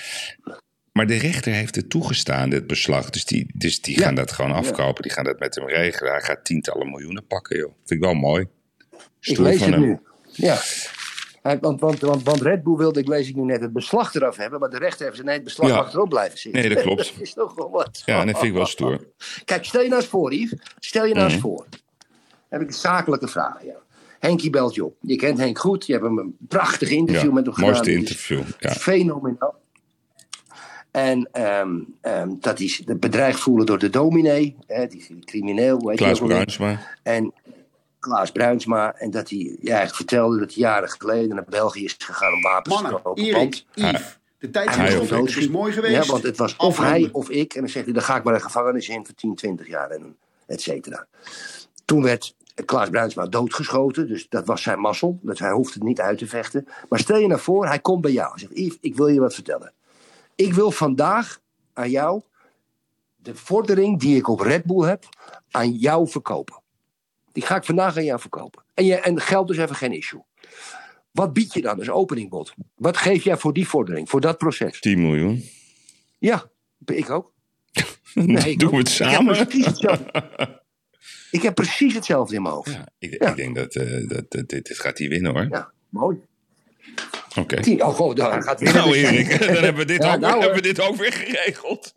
Maar de rechter heeft het toegestaan, dit beslag. Dus die, dus die gaan dat gewoon afkopen. Die gaan dat met hem regelen. Hij gaat tientallen miljoenen pakken, joh. Vind ik wel mooi. Ik Stoer van het hem. nu. Ja. Hij- Want, want, want, want Red Bull wilde, ik lees ik nu net, het beslag eraf hebben. Maar de rechter heeft nee, het beslag Ja. mag erop blijven zitten. Nee, dat klopt. dat is toch wel wat. Ja, en dat vind ik wel stoer. Kijk, stel je nou eens voor, Yves. Stel je nou eens Mhm. voor. heb ik een zakelijke vraag jou. Henkie belt je op. Je kent Henk goed. Je hebt hem een prachtig interview Ja, met hem gedaan. mooiste is interview. Ja. Fenomenaal. En ehm, dat hij zich bedreigd voelen door de dominee. Hè, die, crimineel. Weet je Klaas ook alweer. Bruinsma. En Klaas Bruinsma. En dat hij ja, eigenlijk vertelde dat hij jaren geleden naar België is gegaan om wapens te kopen. Erik, Want- Yves, de tijd Hij is of op. ik. Het is mooi geweest. ja, want het was of hij of ik. En dan zegt hij, dan ga ik maar de gevangenis in voor 10, 20 jaar. En et cetera. Toen werd Klaas Bruinsma doodgeschoten. Dus dat was zijn mazzel. Dus hij hoeft het niet uit te vechten. Maar stel je nou voor, hij komt bij jou. Hij zegt, Yves, ik wil je wat vertellen. Ik wil vandaag aan jou de vordering die ik op Red Bull heb, aan jou verkopen. Die ga ik vandaag aan jou verkopen. En, je, en geld is even geen issue. Wat bied je dan als openingbod? Wat geef jij voor die vordering, voor dat proces? 10 miljoen. Ja, ik ook. Nee, ik Doen we het Ik heb samen? ik heb precies hetzelfde in mijn hoofd. Ja, Ja, ik, Ja. ik denk dat, eh, dat, dat dit, dit gaat hij winnen hoor. mooi. Oké. Oh, god, gaat weer. Nou Erik, dan hebben we dit, Ja, ook, nou, hebben we dit ook weer geregeld.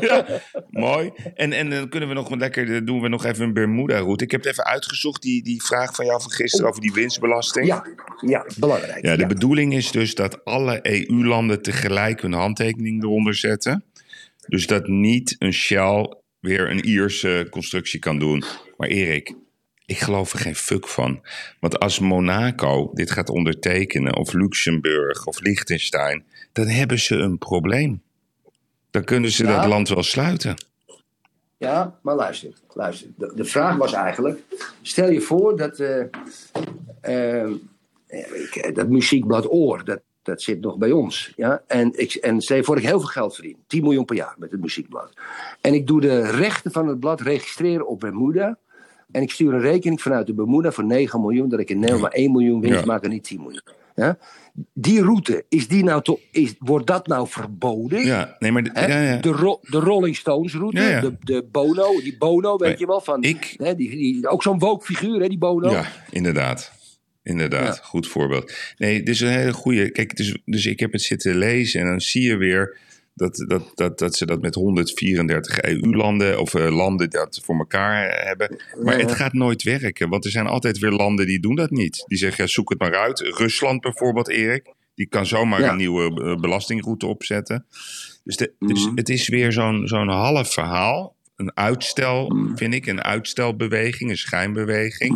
ja, mooi. En, en dan kunnen we nog lekker, dan doen we nog even een Bermuda-route. Ik heb het even uitgezocht, die, die vraag van jou van gisteren over die winstbelasting. Ja, ja, belangrijk. Ja, de Ja. bedoeling is dus dat alle EU-landen tegelijk hun handtekening eronder zetten. Dus dat niet een Shell weer een Ierse constructie kan doen. Maar Erik, ik geloof er geen fuck van. Want als Monaco dit gaat ondertekenen, of Luxemburg of Liechtenstein, dan hebben ze een probleem. Dan kunnen ze Ja. dat land wel sluiten. Ja, maar luister. luister. De, de vraag was eigenlijk: stel je voor dat. eh, ehm, dat muziekblad Oor, dat, dat zit nog bij ons. Ja? En, ik, en stel je voor dat ik heel veel geld verdien: 10 miljoen per jaar met het muziekblad. En ik doe de rechten van het blad registreren op Bermuda. En ik stuur een rekening vanuit de Bermuda voor 9 miljoen, dat ik in Nederland maar 1 miljoen winst Ja. maak en niet 10 miljoen. Ja? Die route, is die nou is, wordt dat nou verboden? Ja, nee, maar de- ja, ja. De, Ro- de Rolling Stones route. De, de Bono, die Bono, weet je wel, van, ik- hè, die, die, ook zo'n woke figuur, hè, die Bono. Ja, inderdaad. Inderdaad, goed voorbeeld. Nee, dit is een hele goede. Kijk, dus, dus ik heb het zitten lezen en dan zie je weer dat, dat, dat, dat ze dat met 134 EU-landen of eh, landen dat voor elkaar hebben. Maar het gaat nooit werken, want er zijn altijd weer landen die doen dat niet. Die zeggen, ja, zoek het maar uit. Rusland bijvoorbeeld, Erik. Die kan zomaar Ja. een nieuwe eh, belastingroute opzetten. Dus, de, dus Mhm. het is weer zo'n zo'n half verhaal. Een uitstel, Mhm. vind ik. Een uitstelbeweging, een schijnbeweging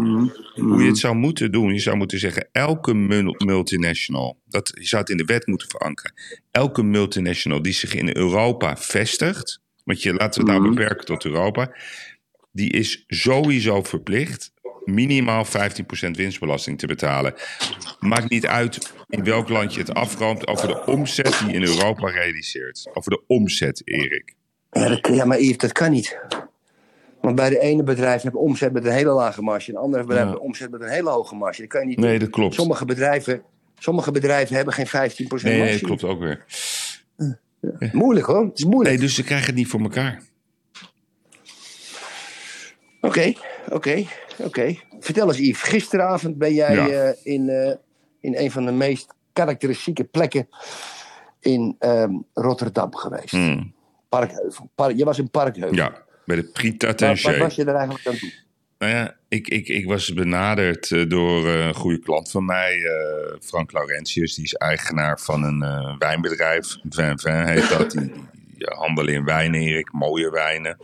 hoe je het zou moeten doen. Je zou moeten zeggen, elke mul- multinational, dat, je zou het in de wet moeten verankeren. Elke multinational die zich in Europa vestigt, want je laten we het nou beperken tot Europa, die is sowieso verplicht minimaal 15% winstbelasting te betalen. Maakt niet uit in welk land je het afroomt over de omzet die in Europa realiseert. Over de omzet, Erik. Ja, dat, ja, maar Yves, dat kan niet. Want bij de ene bedrijf heb je omzet met een hele lage marge. En de andere bedrijf Ja. heb je omzet met een hele hoge marge. Dat kan je niet Nee, dat klopt. Sommige bedrijven, sommige bedrijven hebben geen 15% Nee, nee, marge. dat klopt ook weer. Moeilijk hoor, het is moeilijk. Nee, dus ze krijgen het niet voor elkaar. Oké, oké, oké. Vertel eens Yves, gisteravond ben jij Ja. eh, in, eh, in een van de meest karakteristieke plekken in ehm, Rotterdam geweest. Hmm. Parkheuvel. Park, je was in Parkheuvel. Ja, bij de Prix Wat, wat was je er eigenlijk aan doen? Nou ja, ik, ik, ik was benaderd eh, door eh, een goede klant van mij, eh, Frank Laurentius. Die is eigenaar van een eh, wijnbedrijf. Vin heet dat. Die, die handelen in wijnen, Erik. Mooie wijnen.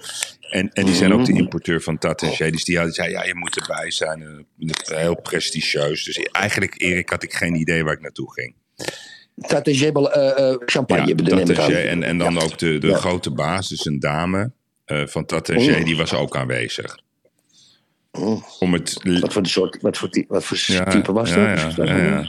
En, en die zijn ook de importeur van Tatangier. Dus die had- zei, ja, je moet erbij zijn. Heel prestigieus. Dus eigenlijk, Erik, had ik geen idee waar ik naartoe ging. Tatagé eh eh champagne Ja. En, en dan Ja. ook de, de Ja. grote baas, dus een dame eh, van Oh. die was ook aanwezig. Oh. Om het Wat voor, soort, wat voor, wat voor type was dat? Ja,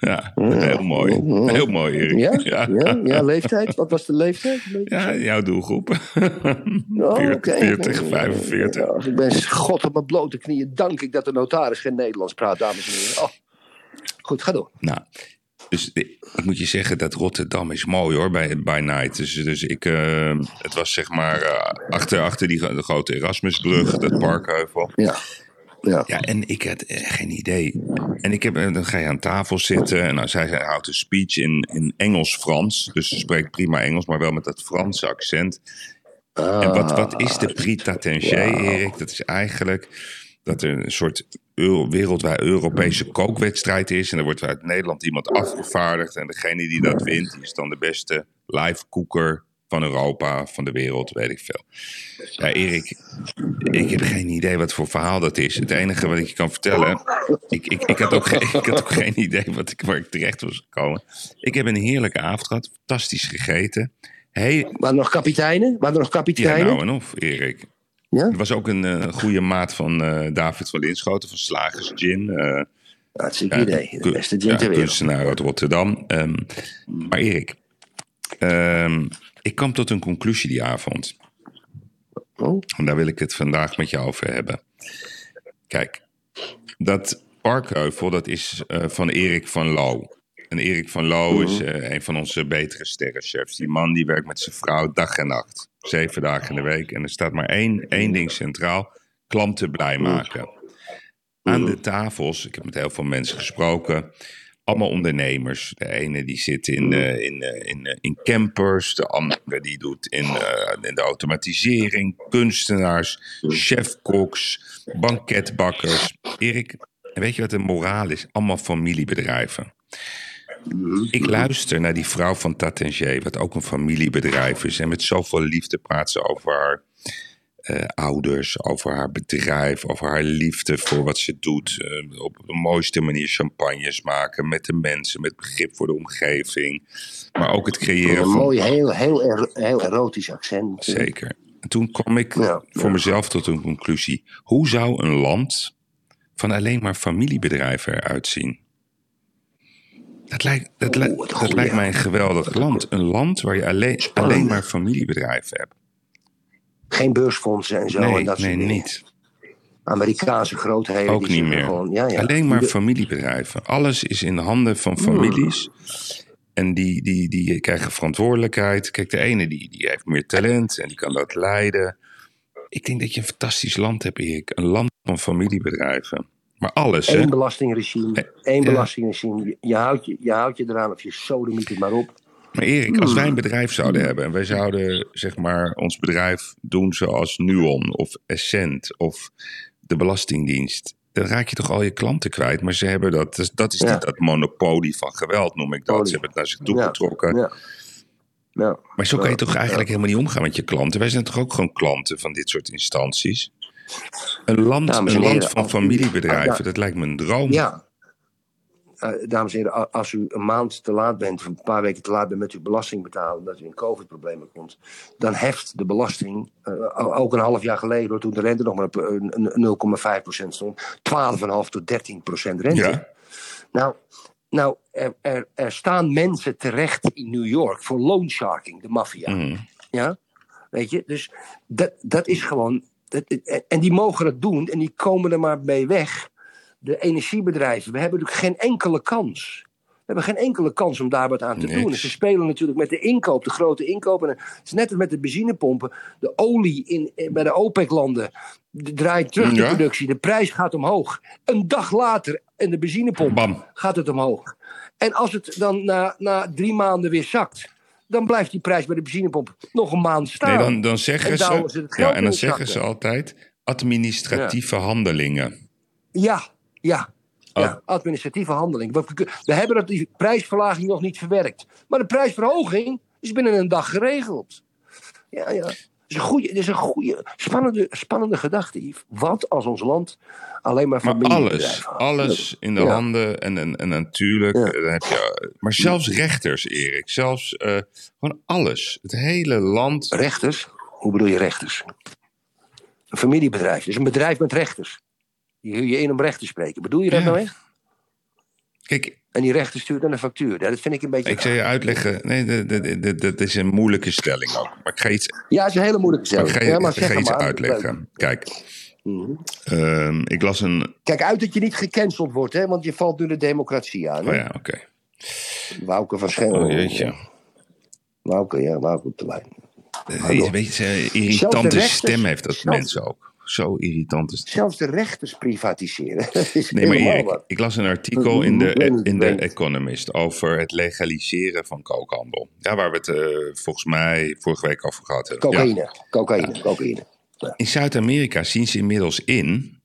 ja, heel mooi. Heel mooi, Erik. Ja? Ja, Ja? leeftijd? Wat was de leeftijd? Ja, jouw doelgroep. Oh, 40, oké. 40, 45. Ja, als ik ben god op mijn blote knieën dank ik dat de notaris geen Nederlands praat, dames en heren. Oh. Goed, ga door. Nou, dus ik moet je zeggen dat Rotterdam is mooi hoor, bij, bij Night. Dus, dus ik, eh, het was zeg maar eh, achter, achter die de grote Erasmusbrug, dat parkheuvel. Ja. Ja. Ja, en ik had eh, geen idee. En ik heb, dan ga je aan tafel zitten en dan zij zij houdt een speech in, in Engels-Frans. Dus ze spreekt prima Engels, maar wel met dat Franse accent. En wat, wat is de Prix Tatenger, Erik? Dat is eigenlijk dat er een soort euro, wereldwijd Europese kookwedstrijd is. En er wordt uit Nederland iemand afgevaardigd. En degene die dat wint, is dan de beste live koeker van Europa, van de wereld, weet ik veel. Ja, Erik, ik heb geen idee wat voor verhaal dat is. Het enige wat ik je kan vertellen, ik, ik, ik, had, ook geen, ik had ook geen idee wat ik, waar ik terecht was gekomen. Ik heb een heerlijke avond gehad, fantastisch gegeten. Hey, er nog kapiteinen? Er nog ja, kapiteinen? nou en of, Erik. Ja? Er was ook een eh, goede maat van eh, David van Linschoten van Slagers Gin. eh, Hartstikke ja, idee. De beste gin ja, ter wereld. kunstenaar uit Rotterdam. Ehm, maar Erik, ehm, ik kwam tot een conclusie die avond. Oh. En daar wil ik het vandaag met je over hebben. Kijk, dat Parkheuvel, dat is eh, van Erik van Loo. En Erik van Loo is eh, een van onze betere sterrenchefs. Die man die werkt met zijn vrouw dag en nacht. Zeven dagen in de week. En er staat maar één, één ding centraal. Klanten blij maken. Aan de tafels, ik heb met heel veel mensen gesproken. Allemaal ondernemers. De ene die zit in, eh, in, eh, in, eh, in campers. De andere die doet in, in de automatisering. Kunstenaars, chefkoks, banketbakkers. Erik, weet je wat de moraal is? Allemaal familiebedrijven. Ik luister naar die vrouw van Tatenger, wat ook een familiebedrijf is. En met zoveel liefde praat ze over haar eh, ouders, over haar bedrijf, over haar liefde voor wat ze doet. Eh, op de mooiste manier champagnes maken met de mensen, met begrip voor de omgeving. Maar ook het creëren Een van. mooi, heel, heel, er- heel erotisch accent. Zeker. En toen kwam ik Ja, voor ja. mezelf tot een conclusie. Hoe zou een land van alleen maar familiebedrijven eruit zien? Dat lijkt, dat, een dat goeie. lijkt mij een geweldig land. Een land waar je alleen, Spannend. alleen maar familiebedrijven hebt. Geen beursfondsen en zo. Nee, en dat nee, niet. Amerikaanse grootheden. Ook niet meer. Gewoon, ja, ja. Alleen maar familiebedrijven. Alles is in de handen van families. En die, die, die krijgen verantwoordelijkheid. Kijk, de ene die, die heeft meer talent en die kan dat leiden. Ik denk dat je een fantastisch land hebt, Erik. Een land van familiebedrijven. Maar alles, hè? Eén belastingregime. Één ja. belastingregime. Je, houdt je, je houdt je eraan of je sodemiet het maar op. Maar Erik, als wij een bedrijf zouden hebben en wij zouden zeg maar ons bedrijf doen zoals Nuon of Essent of de Belastingdienst, dan raak je toch al je klanten kwijt. Maar ze hebben dat, dus dat is Ja. niet dat monopolie van geweld, noem ik dat. Ze hebben het naar zich toe Ja, getrokken. Ja. Ja. Maar zo kan je toch eigenlijk helemaal niet omgaan met je klanten. Wij zijn toch ook gewoon klanten van dit soort instanties. Een land, Dames een en land van familiebedrijven, Ja. dat lijkt me een droom. Ja. Eh, dames en heren, als u een maand te laat bent, of een paar weken te laat bent met uw belasting betalen, omdat u in COVID-problemen komt, dan heft de belasting, eh, ook een half jaar geleden, hoor, toen de rente nog maar op een- een 0,5% stond, 12,5 tot 13% rente. Ja. Nou, nou er, er, er staan mensen terecht in New York voor loansharking, de maffia. Mhm. Ja, weet je, dus dat, dat is gewoon. En die mogen het doen en die komen er maar mee weg. De energiebedrijven, we hebben natuurlijk geen enkele kans. We hebben geen enkele kans om daar wat aan te Niks. doen. En ze spelen natuurlijk met de inkoop, de grote inkoop. En het is net als met de benzinepompen. De olie in, in- bij de OPEC-landen de- draait terug de Ja. productie. De prijs gaat omhoog. Een dag later in de benzinepomp Bam. gaat het omhoog. En als het dan na, na drie maanden weer zakt, dan blijft die prijs bij de benzinepomp nog een maand staan. Nee, dan, dan zeggen En ze. ja, en dan zeggen ze altijd. administratieve handelingen. Ja, ja. Oh. Ja, administratieve handeling. We, we- we hebben dat die prijsverlaging nog niet verwerkt. Maar de prijsverhoging is binnen een dag geregeld. Ja, ja. Is een goede, is een goede spannende, spannende gedachte, Yves. Wat als ons land alleen maar Maar familiebedrijven alles, alles in de Ja. handen en, en, en natuurlijk. Ja. Dan heb je, maar zelfs rechters, Erik. Zelfs eh, gewoon alles. Het hele land. Rechters? Hoe bedoel je rechters? Een familiebedrijf. Dus een bedrijf met rechters. Huur je in om recht te spreken. Bedoel je dat Ja. nou echt? Kijk, En die rechter stuurt dan een factuur. Dat vind ik een beetje... ik zal je uitleggen. Nee, dat- is een moeilijke stelling ook. Maar ik ga iets, Ja, het is een hele moeilijke maar stelling. ik ga je, ja, maar zeg ga maar iets maar. uitleggen. Kijk, Mhm. ehm, ik las een. Kijk uit dat je niet gecanceld wordt, hè? want je valt nu de democratie aan. Oh Hè? ja, oké. Wouke van Schengel. Oh jeetje. Wouke, ja, Wouke op de lijn. Een beetje een de irritante stem heeft dat mensen ook. Zo irritante stem. Zelfs de rechters privatiseren. Is Nee, maar ik las een artikel in de, in de. Economist over het legaliseren van kookhandel. Ja, waar we het eh, volgens mij vorige week over gehad hebben. Ja. Cocaïne, cocaïne, cocaïne. In Zuid-Amerika zien ze inmiddels in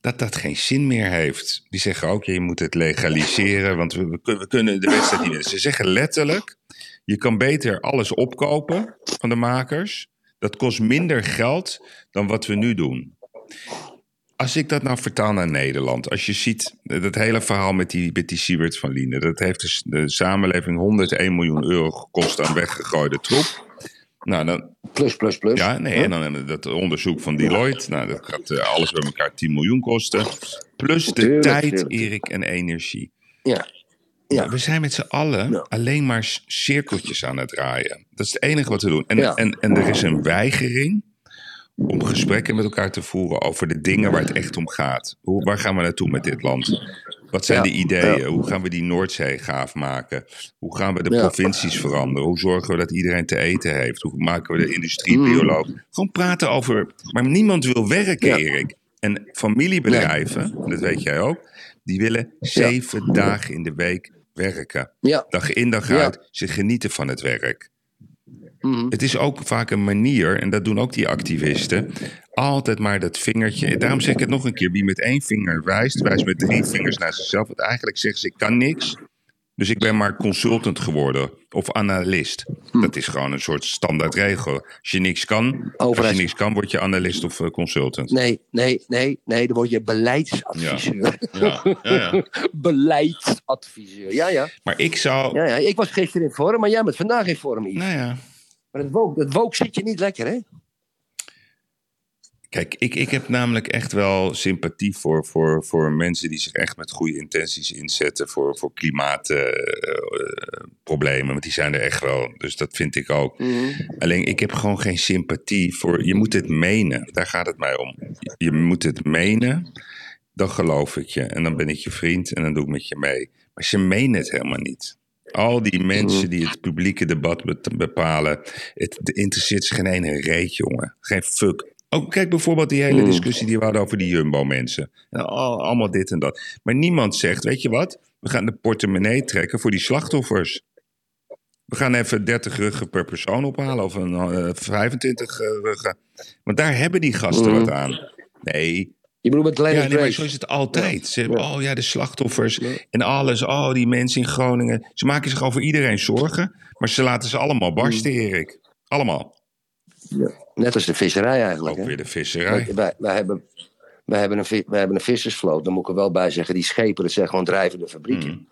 dat dat geen zin meer heeft. Die zeggen ook, je moet het legaliseren, want we kunnen de wedstrijd niet winnen. Ze zeggen letterlijk, je kan beter alles opkopen van de makers. Dat kost minder geld dan wat we nu doen. Als ik dat nou vertaal naar Nederland, als je ziet dat hele verhaal met die, met die Sieberts van Liene, dat heeft de, s- de samenleving 101 miljoen euro gekost aan weggegooide troep. Nou, dan, Plus, plus, plus. ja, nee, en dan dat onderzoek van Deloitte. Nou, dat gaat eh, alles bij elkaar 10 miljoen kosten. Plus de Tuurlijk, tijd, tuurlijk. Erik, en energie. Ja. Ja. We zijn met z'n allen Ja. alleen maar cirkeltjes aan het draaien. Dat is het enige wat we doen. En, Ja. en, en er is een weigering om gesprekken met elkaar te voeren over de dingen waar het echt om gaat. Hoe, waar gaan we naartoe met dit land? Wat zijn de ideeën? Hoe gaan we die Noordzee gaaf maken? Hoe gaan we de provincies veranderen? Hoe zorgen we dat iedereen te eten heeft? Hoe maken we de industrie Mm. bioloog? Gewoon praten over. Maar niemand wil werken. Erik. En familiebedrijven, dat weet jij ook, die willen zeven dagen in de week werken. Ja. Dag in dag Ja. uit. Ze genieten van het werk. Mhm. Het is ook vaak een manier, en dat doen ook die activisten, altijd maar dat vingertje. Daarom zeg ik het nog een keer: wie met één vinger wijst, wijst met drie vingers naar zichzelf. Want eigenlijk zeggen ze: ik kan niks. Dus ik ben maar consultant geworden of analist. Hm. Dat is gewoon een soort standaardregel. Als je niks kan, als je niks kan, word je analist of eh, consultant. Nee, nee, nee, nee, dan word je beleidsadviseur. Ja, ja, ja. Beleidsadviseur, ja, ja. Maar ik zou. ja, ja. Ik was gisteren in vorm, maar jij bent vandaag in vorm, Yves. Nou ja. Maar dat woke, dat woke zit je niet lekker, hè? Kijk, ik, ik heb namelijk echt wel sympathie voor, voor, voor mensen die zich echt met goede intenties inzetten voor, voor klimaatproblemen. want die zijn er echt wel. Dus dat vind ik ook. Alleen ik heb gewoon geen sympathie voor. Je moet het menen. Daar gaat het mij om. Je moet het menen. Dan geloof ik je. En dan ben ik je vriend en dan doe ik met je mee. Maar ze menen het helemaal niet. Al die mensen die het publieke debat be- bepalen. Het interesseert ze geen ene reet, jongen. Geen fuck. Ook kijk bijvoorbeeld die hele discussie die we hadden over die Jumbo-mensen. En al- Allemaal dit en dat. Maar niemand zegt, weet je wat? We gaan de portemonnee trekken voor die slachtoffers. We gaan even 30 ruggen per persoon ophalen. Of een, eh, 25 eh, ruggen. Want daar hebben die gasten wat aan. Nee, Je bedoelt met Lennon ja, nee, maar zo is het altijd. Ze hebben, oh ja, de slachtoffers en alles. Oh, die mensen in Groningen. Ze maken zich over iedereen zorgen. Maar ze laten ze allemaal barsten, Erik. Allemaal. Net als de visserij eigenlijk, Ook hè? weer de visserij. Wij, wij, hebben, wij, hebben een, wij hebben een vissersvloot, daar moet ik er wel bij zeggen. Die schepen, dat zijn gewoon drijvende fabrieken. Mm.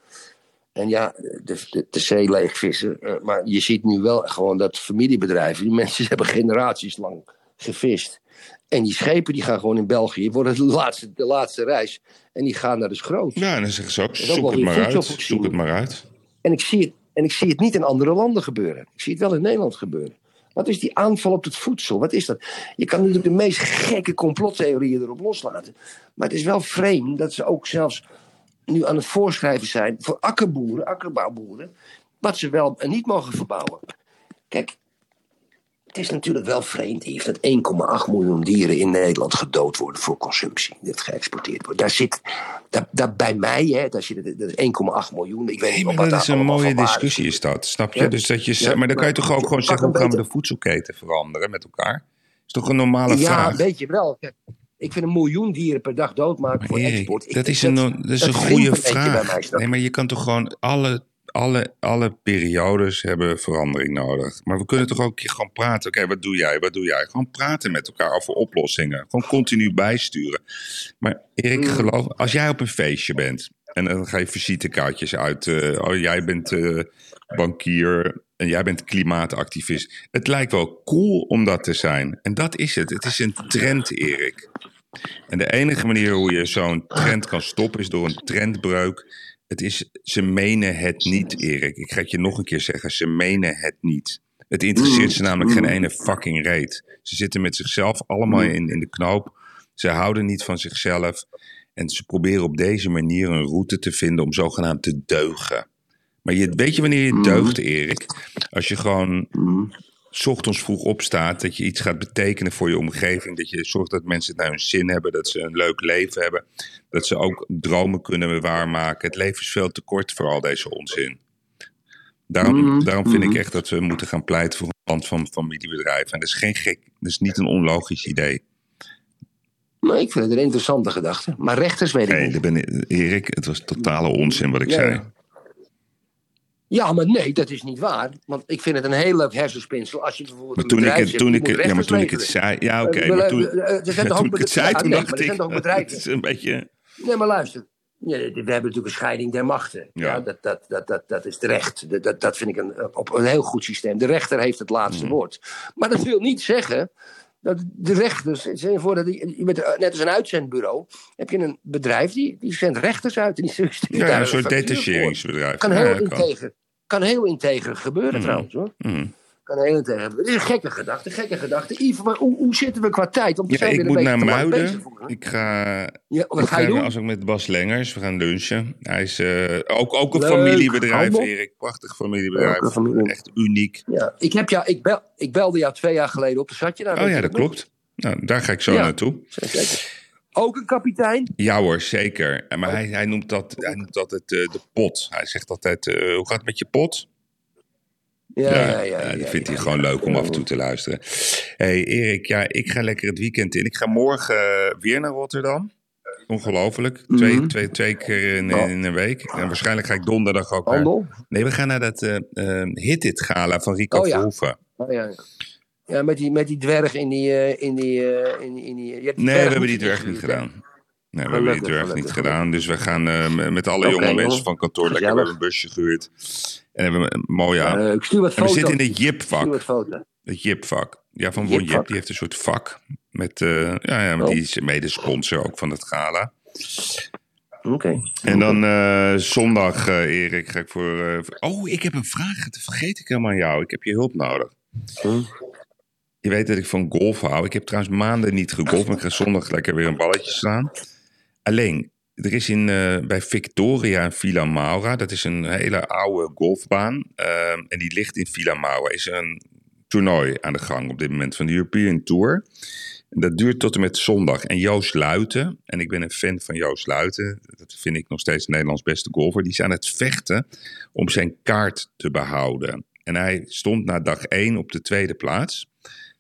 En ja, de, de, de zee leeg vissen. eh, maar je ziet nu wel gewoon dat familiebedrijven, die mensen hebben generaties lang gevist. En die schepen die gaan gewoon in België, worden de laatste, de laatste reis. En die gaan naar de schroot. Ja, en dan zeggen ze ook, zoek het maar uit. Zoek het maar uit. En ik, zie het, en ik zie het niet in andere landen gebeuren. Ik zie het wel in Nederland gebeuren. Wat is die aanval op het voedsel? Wat is dat? Je kan natuurlijk de meest gekke complottheorieën erop loslaten. Maar het is wel vreemd dat ze ook zelfs nu aan het voorschrijven zijn voor akkerboeren, akkerbouwboeren, wat ze wel en niet mogen verbouwen. Kijk, het is natuurlijk wel vreemd, Yves, dat 1,8 miljoen dieren in Nederland gedood worden voor consumptie. Dat geëxporteerd wordt. Daar zit, daar, daar bij mij, hè, daar zit het- dat is 1,8 miljoen. Ik weet Nee, niet maar wat dat is een mooie discussie is dat, snap je? Ja. Dus dat je, Ja, maar dan kan je toch ook gewoon zeggen, hoe gaan we de voedselketen veranderen met elkaar? is toch een normale Ja, vraag? weet je wel. Ik vind een miljoen dieren per dag doodmaken voor export. Ik dat is een, dat is een goede vraag. mij, Nee, maar je kan toch gewoon alle, alle, alle periodes hebben verandering nodig. Maar we kunnen toch ook gewoon praten. Oké, wat doe jij? Wat doe jij? Gewoon praten met elkaar over oplossingen. Gewoon continu bijsturen. Maar Erik, Mm. geloof, als jij op een feestje bent en dan ga je visitekaartjes uit. eh, oh, jij bent eh, bankier en jij bent klimaatactivist. Het lijkt wel cool om dat te zijn. En dat is het. Het is een trend, Erik. En de enige manier hoe je zo'n trend kan stoppen is door een trendbreuk. Het is, ze menen het niet, Erik. Ik ga het je nog een keer zeggen, ze menen het niet. Het interesseert ze namelijk geen ene fucking reet. Ze zitten met zichzelf allemaal in, in de knoop. Ze houden niet van zichzelf. En ze proberen op deze manier een route te vinden om zogenaamd te deugen. Maar je, weet je wanneer je deugt, Erik? Als je gewoon ochtends vroeg opstaat, dat je iets gaat betekenen voor je omgeving. Dat je zorgt dat mensen het naar hun zin hebben, dat ze een leuk leven hebben. Dat ze ook dromen kunnen waarmaken. Het leven is veel te kort voor al deze onzin. Daarom, daarom vind ik echt dat we moeten gaan pleiten voor een land van familiebedrijven. En dat is geen gek, dat is niet een onlogisch idee. Maar ik vind het een interessante gedachte. Maar rechters weet ik Nee, niet. ben ik- Erik, het was totale onzin wat ik Ja, zei. ja. Ja, maar nee, dat is niet waar. Want ik vind het een heel leuk hersenspinsel als je bijvoorbeeld Maar toen ik het, toen ik, het- ja, maar toen ik het zei, ja oké, Eh, maar toen, er zijn ja, toch toen ook ik het zei, ja, toen nee, maar dacht ik, het is een beetje, Nee, maar luister. Ja, we hebben natuurlijk een scheiding der machten. Ja. Ja. dat, dat, dat, dat, dat is terecht. Dat, dat, dat vind ik een, op een heel goed systeem. De rechter heeft het laatste Mm. woord. Maar dat wil niet zeggen dat de rechters. Stel je voor dat je bent, net als een uitzendbureau. heb je een bedrijf die, die zendt rechters uit. En die stuurt ja, een soort detacheringsbedrijf. Kan heel, integer, kan heel integer gebeuren trouwens hoor. Mm. Kan. Het is een gekke gedachte, gekke gedachte. Yves, maar hoe, hoe zitten we qua tijd? We Ja, zijn ik moet naar Muiden. Ik ga, Ja, wat ik ga je doen? Als ik met Bas Lengers, we gaan lunchen. Hij is eh, ook, ook een Leuk. familiebedrijf, Handel. Erik. Prachtig familiebedrijf. Familie. Echt uniek. Ja, ik, heb jou, ik, bel, ik belde jou twee jaar geleden op. Zat je daar? Oh ja, dat nog? klopt. Nou, daar ga ik zo Ja. naartoe. Zeker. Ook een kapitein? Ja hoor, zeker. Maar hij, hij, noemt dat, hij noemt altijd eh, de pot. Hij zegt altijd, eh, hoe gaat het met je pot? Ja, ja, ja. ja, dat vindt hij gewoon leuk om af en toe te luisteren. hey, Erik, ja, ik ga lekker het weekend in. Ik ga morgen eh, weer naar Rotterdam. Ongelooflijk. Twee, Mhm. twee, twee keer in, in een week. En waarschijnlijk ga ik donderdag ook naar... Handel? Nee, we gaan naar dat eh eh, Hit It Gala van Rico Oh. Verhoeven. Oh, ja. ja, met die, met die dwerg in die... eh, in die, in die, in die je hebt die Nee, we hebben die dwerg niet gedaan. Nee, we hebben die Gelukkig, dwerg niet gelukkig, gedaan. Dus we gaan eh, met alle jonge mensen van kantoor lekker Gezellig. hebben we een busje gehuurd. En hebben we een mooie... Eh, ik stuur wat en we zitten in het jipvak. Het Jip-vak. Ja, van Won Jip. Die heeft een soort vak. Met, eh, ja, ja, Oh. die is mede-sponsor ook van het gala. Oké. En dan eh, zondag, eh, Erik, ga ik voor, eh, voor- Oh, ik heb een vraag. Dat vergeet ik helemaal aan jou. Ik heb je hulp nodig. Hm? Je weet dat ik van golf hou. Ik heb trouwens maanden niet gegolfd. Maar ik ga zondag lekker weer een balletje slaan. Alleen, er is in, eh, bij Victoria Villa Maura. Dat is een hele oude golfbaan. ehm, en die ligt in Villa Maura. Is er een toernooi aan de gang op dit moment van de European Tour. En dat duurt tot en met zondag. En Joost Luiten, en ik ben een fan van Joost Luiten, dat vind ik nog steeds Nederlands beste golfer, die is aan het vechten om zijn kaart te behouden. En hij stond na dag 1 op de tweede plaats.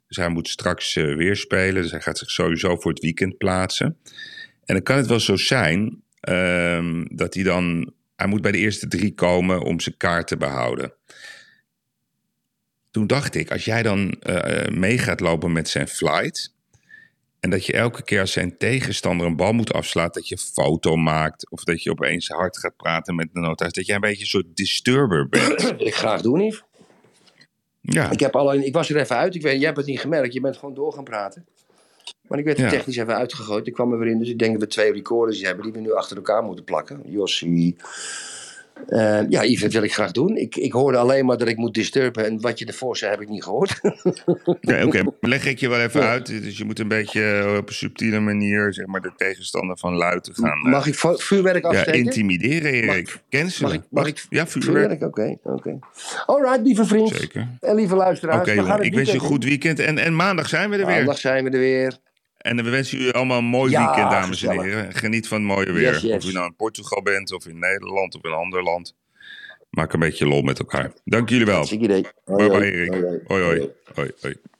Dus hij moet straks eh, weer spelen, dus hij gaat zich sowieso voor het weekend plaatsen. En dan kan het wel zo zijn ehm, dat hij dan, hij moet bij de eerste drie komen om zijn kaart te behouden. Toen dacht ik, als jij dan eh, mee gaat lopen met zijn flight. En dat je elke keer als zijn tegenstander een bal moet afslaan, dat je een foto maakt. Of dat je opeens hard gaat praten met de notaris. Dat jij een beetje een soort disturber bent. Ik graag doen, Yves. Ja, Ik, heb alleen, ik was er even uit. Ik weet, jij hebt het niet gemerkt. Je bent gewoon door gaan praten. Maar ik werd er technisch even uitgegooid. Ik kwam er weer in. Dus ik denk dat we twee recorders hebben die we nu achter elkaar moeten plakken. Jossie. Eh, ja, Yves, dat wil ik graag doen. Ik, ik hoorde alleen maar dat ik moet disturben. En wat je ervoor zei, heb ik niet gehoord. Ja, oké. Leg ik je wel even Ja. uit. Dus je moet een beetje eh, op een subtiele manier zeg maar, de tegenstander van luid te gaan. eh, Mag ik vu- vuurwerk ja, afsteken? intimideren, Erik. Mag- Cancelen. Mag ik, mag ik ja, vuurwerk. Oké, oké. Alright, lieve vriend. Zeker. En lieve luisteraars. Oké, Ik wens je een goed weekend. En, en maandag zijn we er weer. Maandag zijn we er weer. En we wensen u allemaal een mooi Ja, weekend, dames en heren. Geniet van het mooie weer. Yes, yes. Of u nou in Portugal bent, of in Nederland, of in een ander land. Maak een beetje lol met elkaar. Dank jullie wel. Bye bye. Erik. Hoi, hoi. hoi, hoi.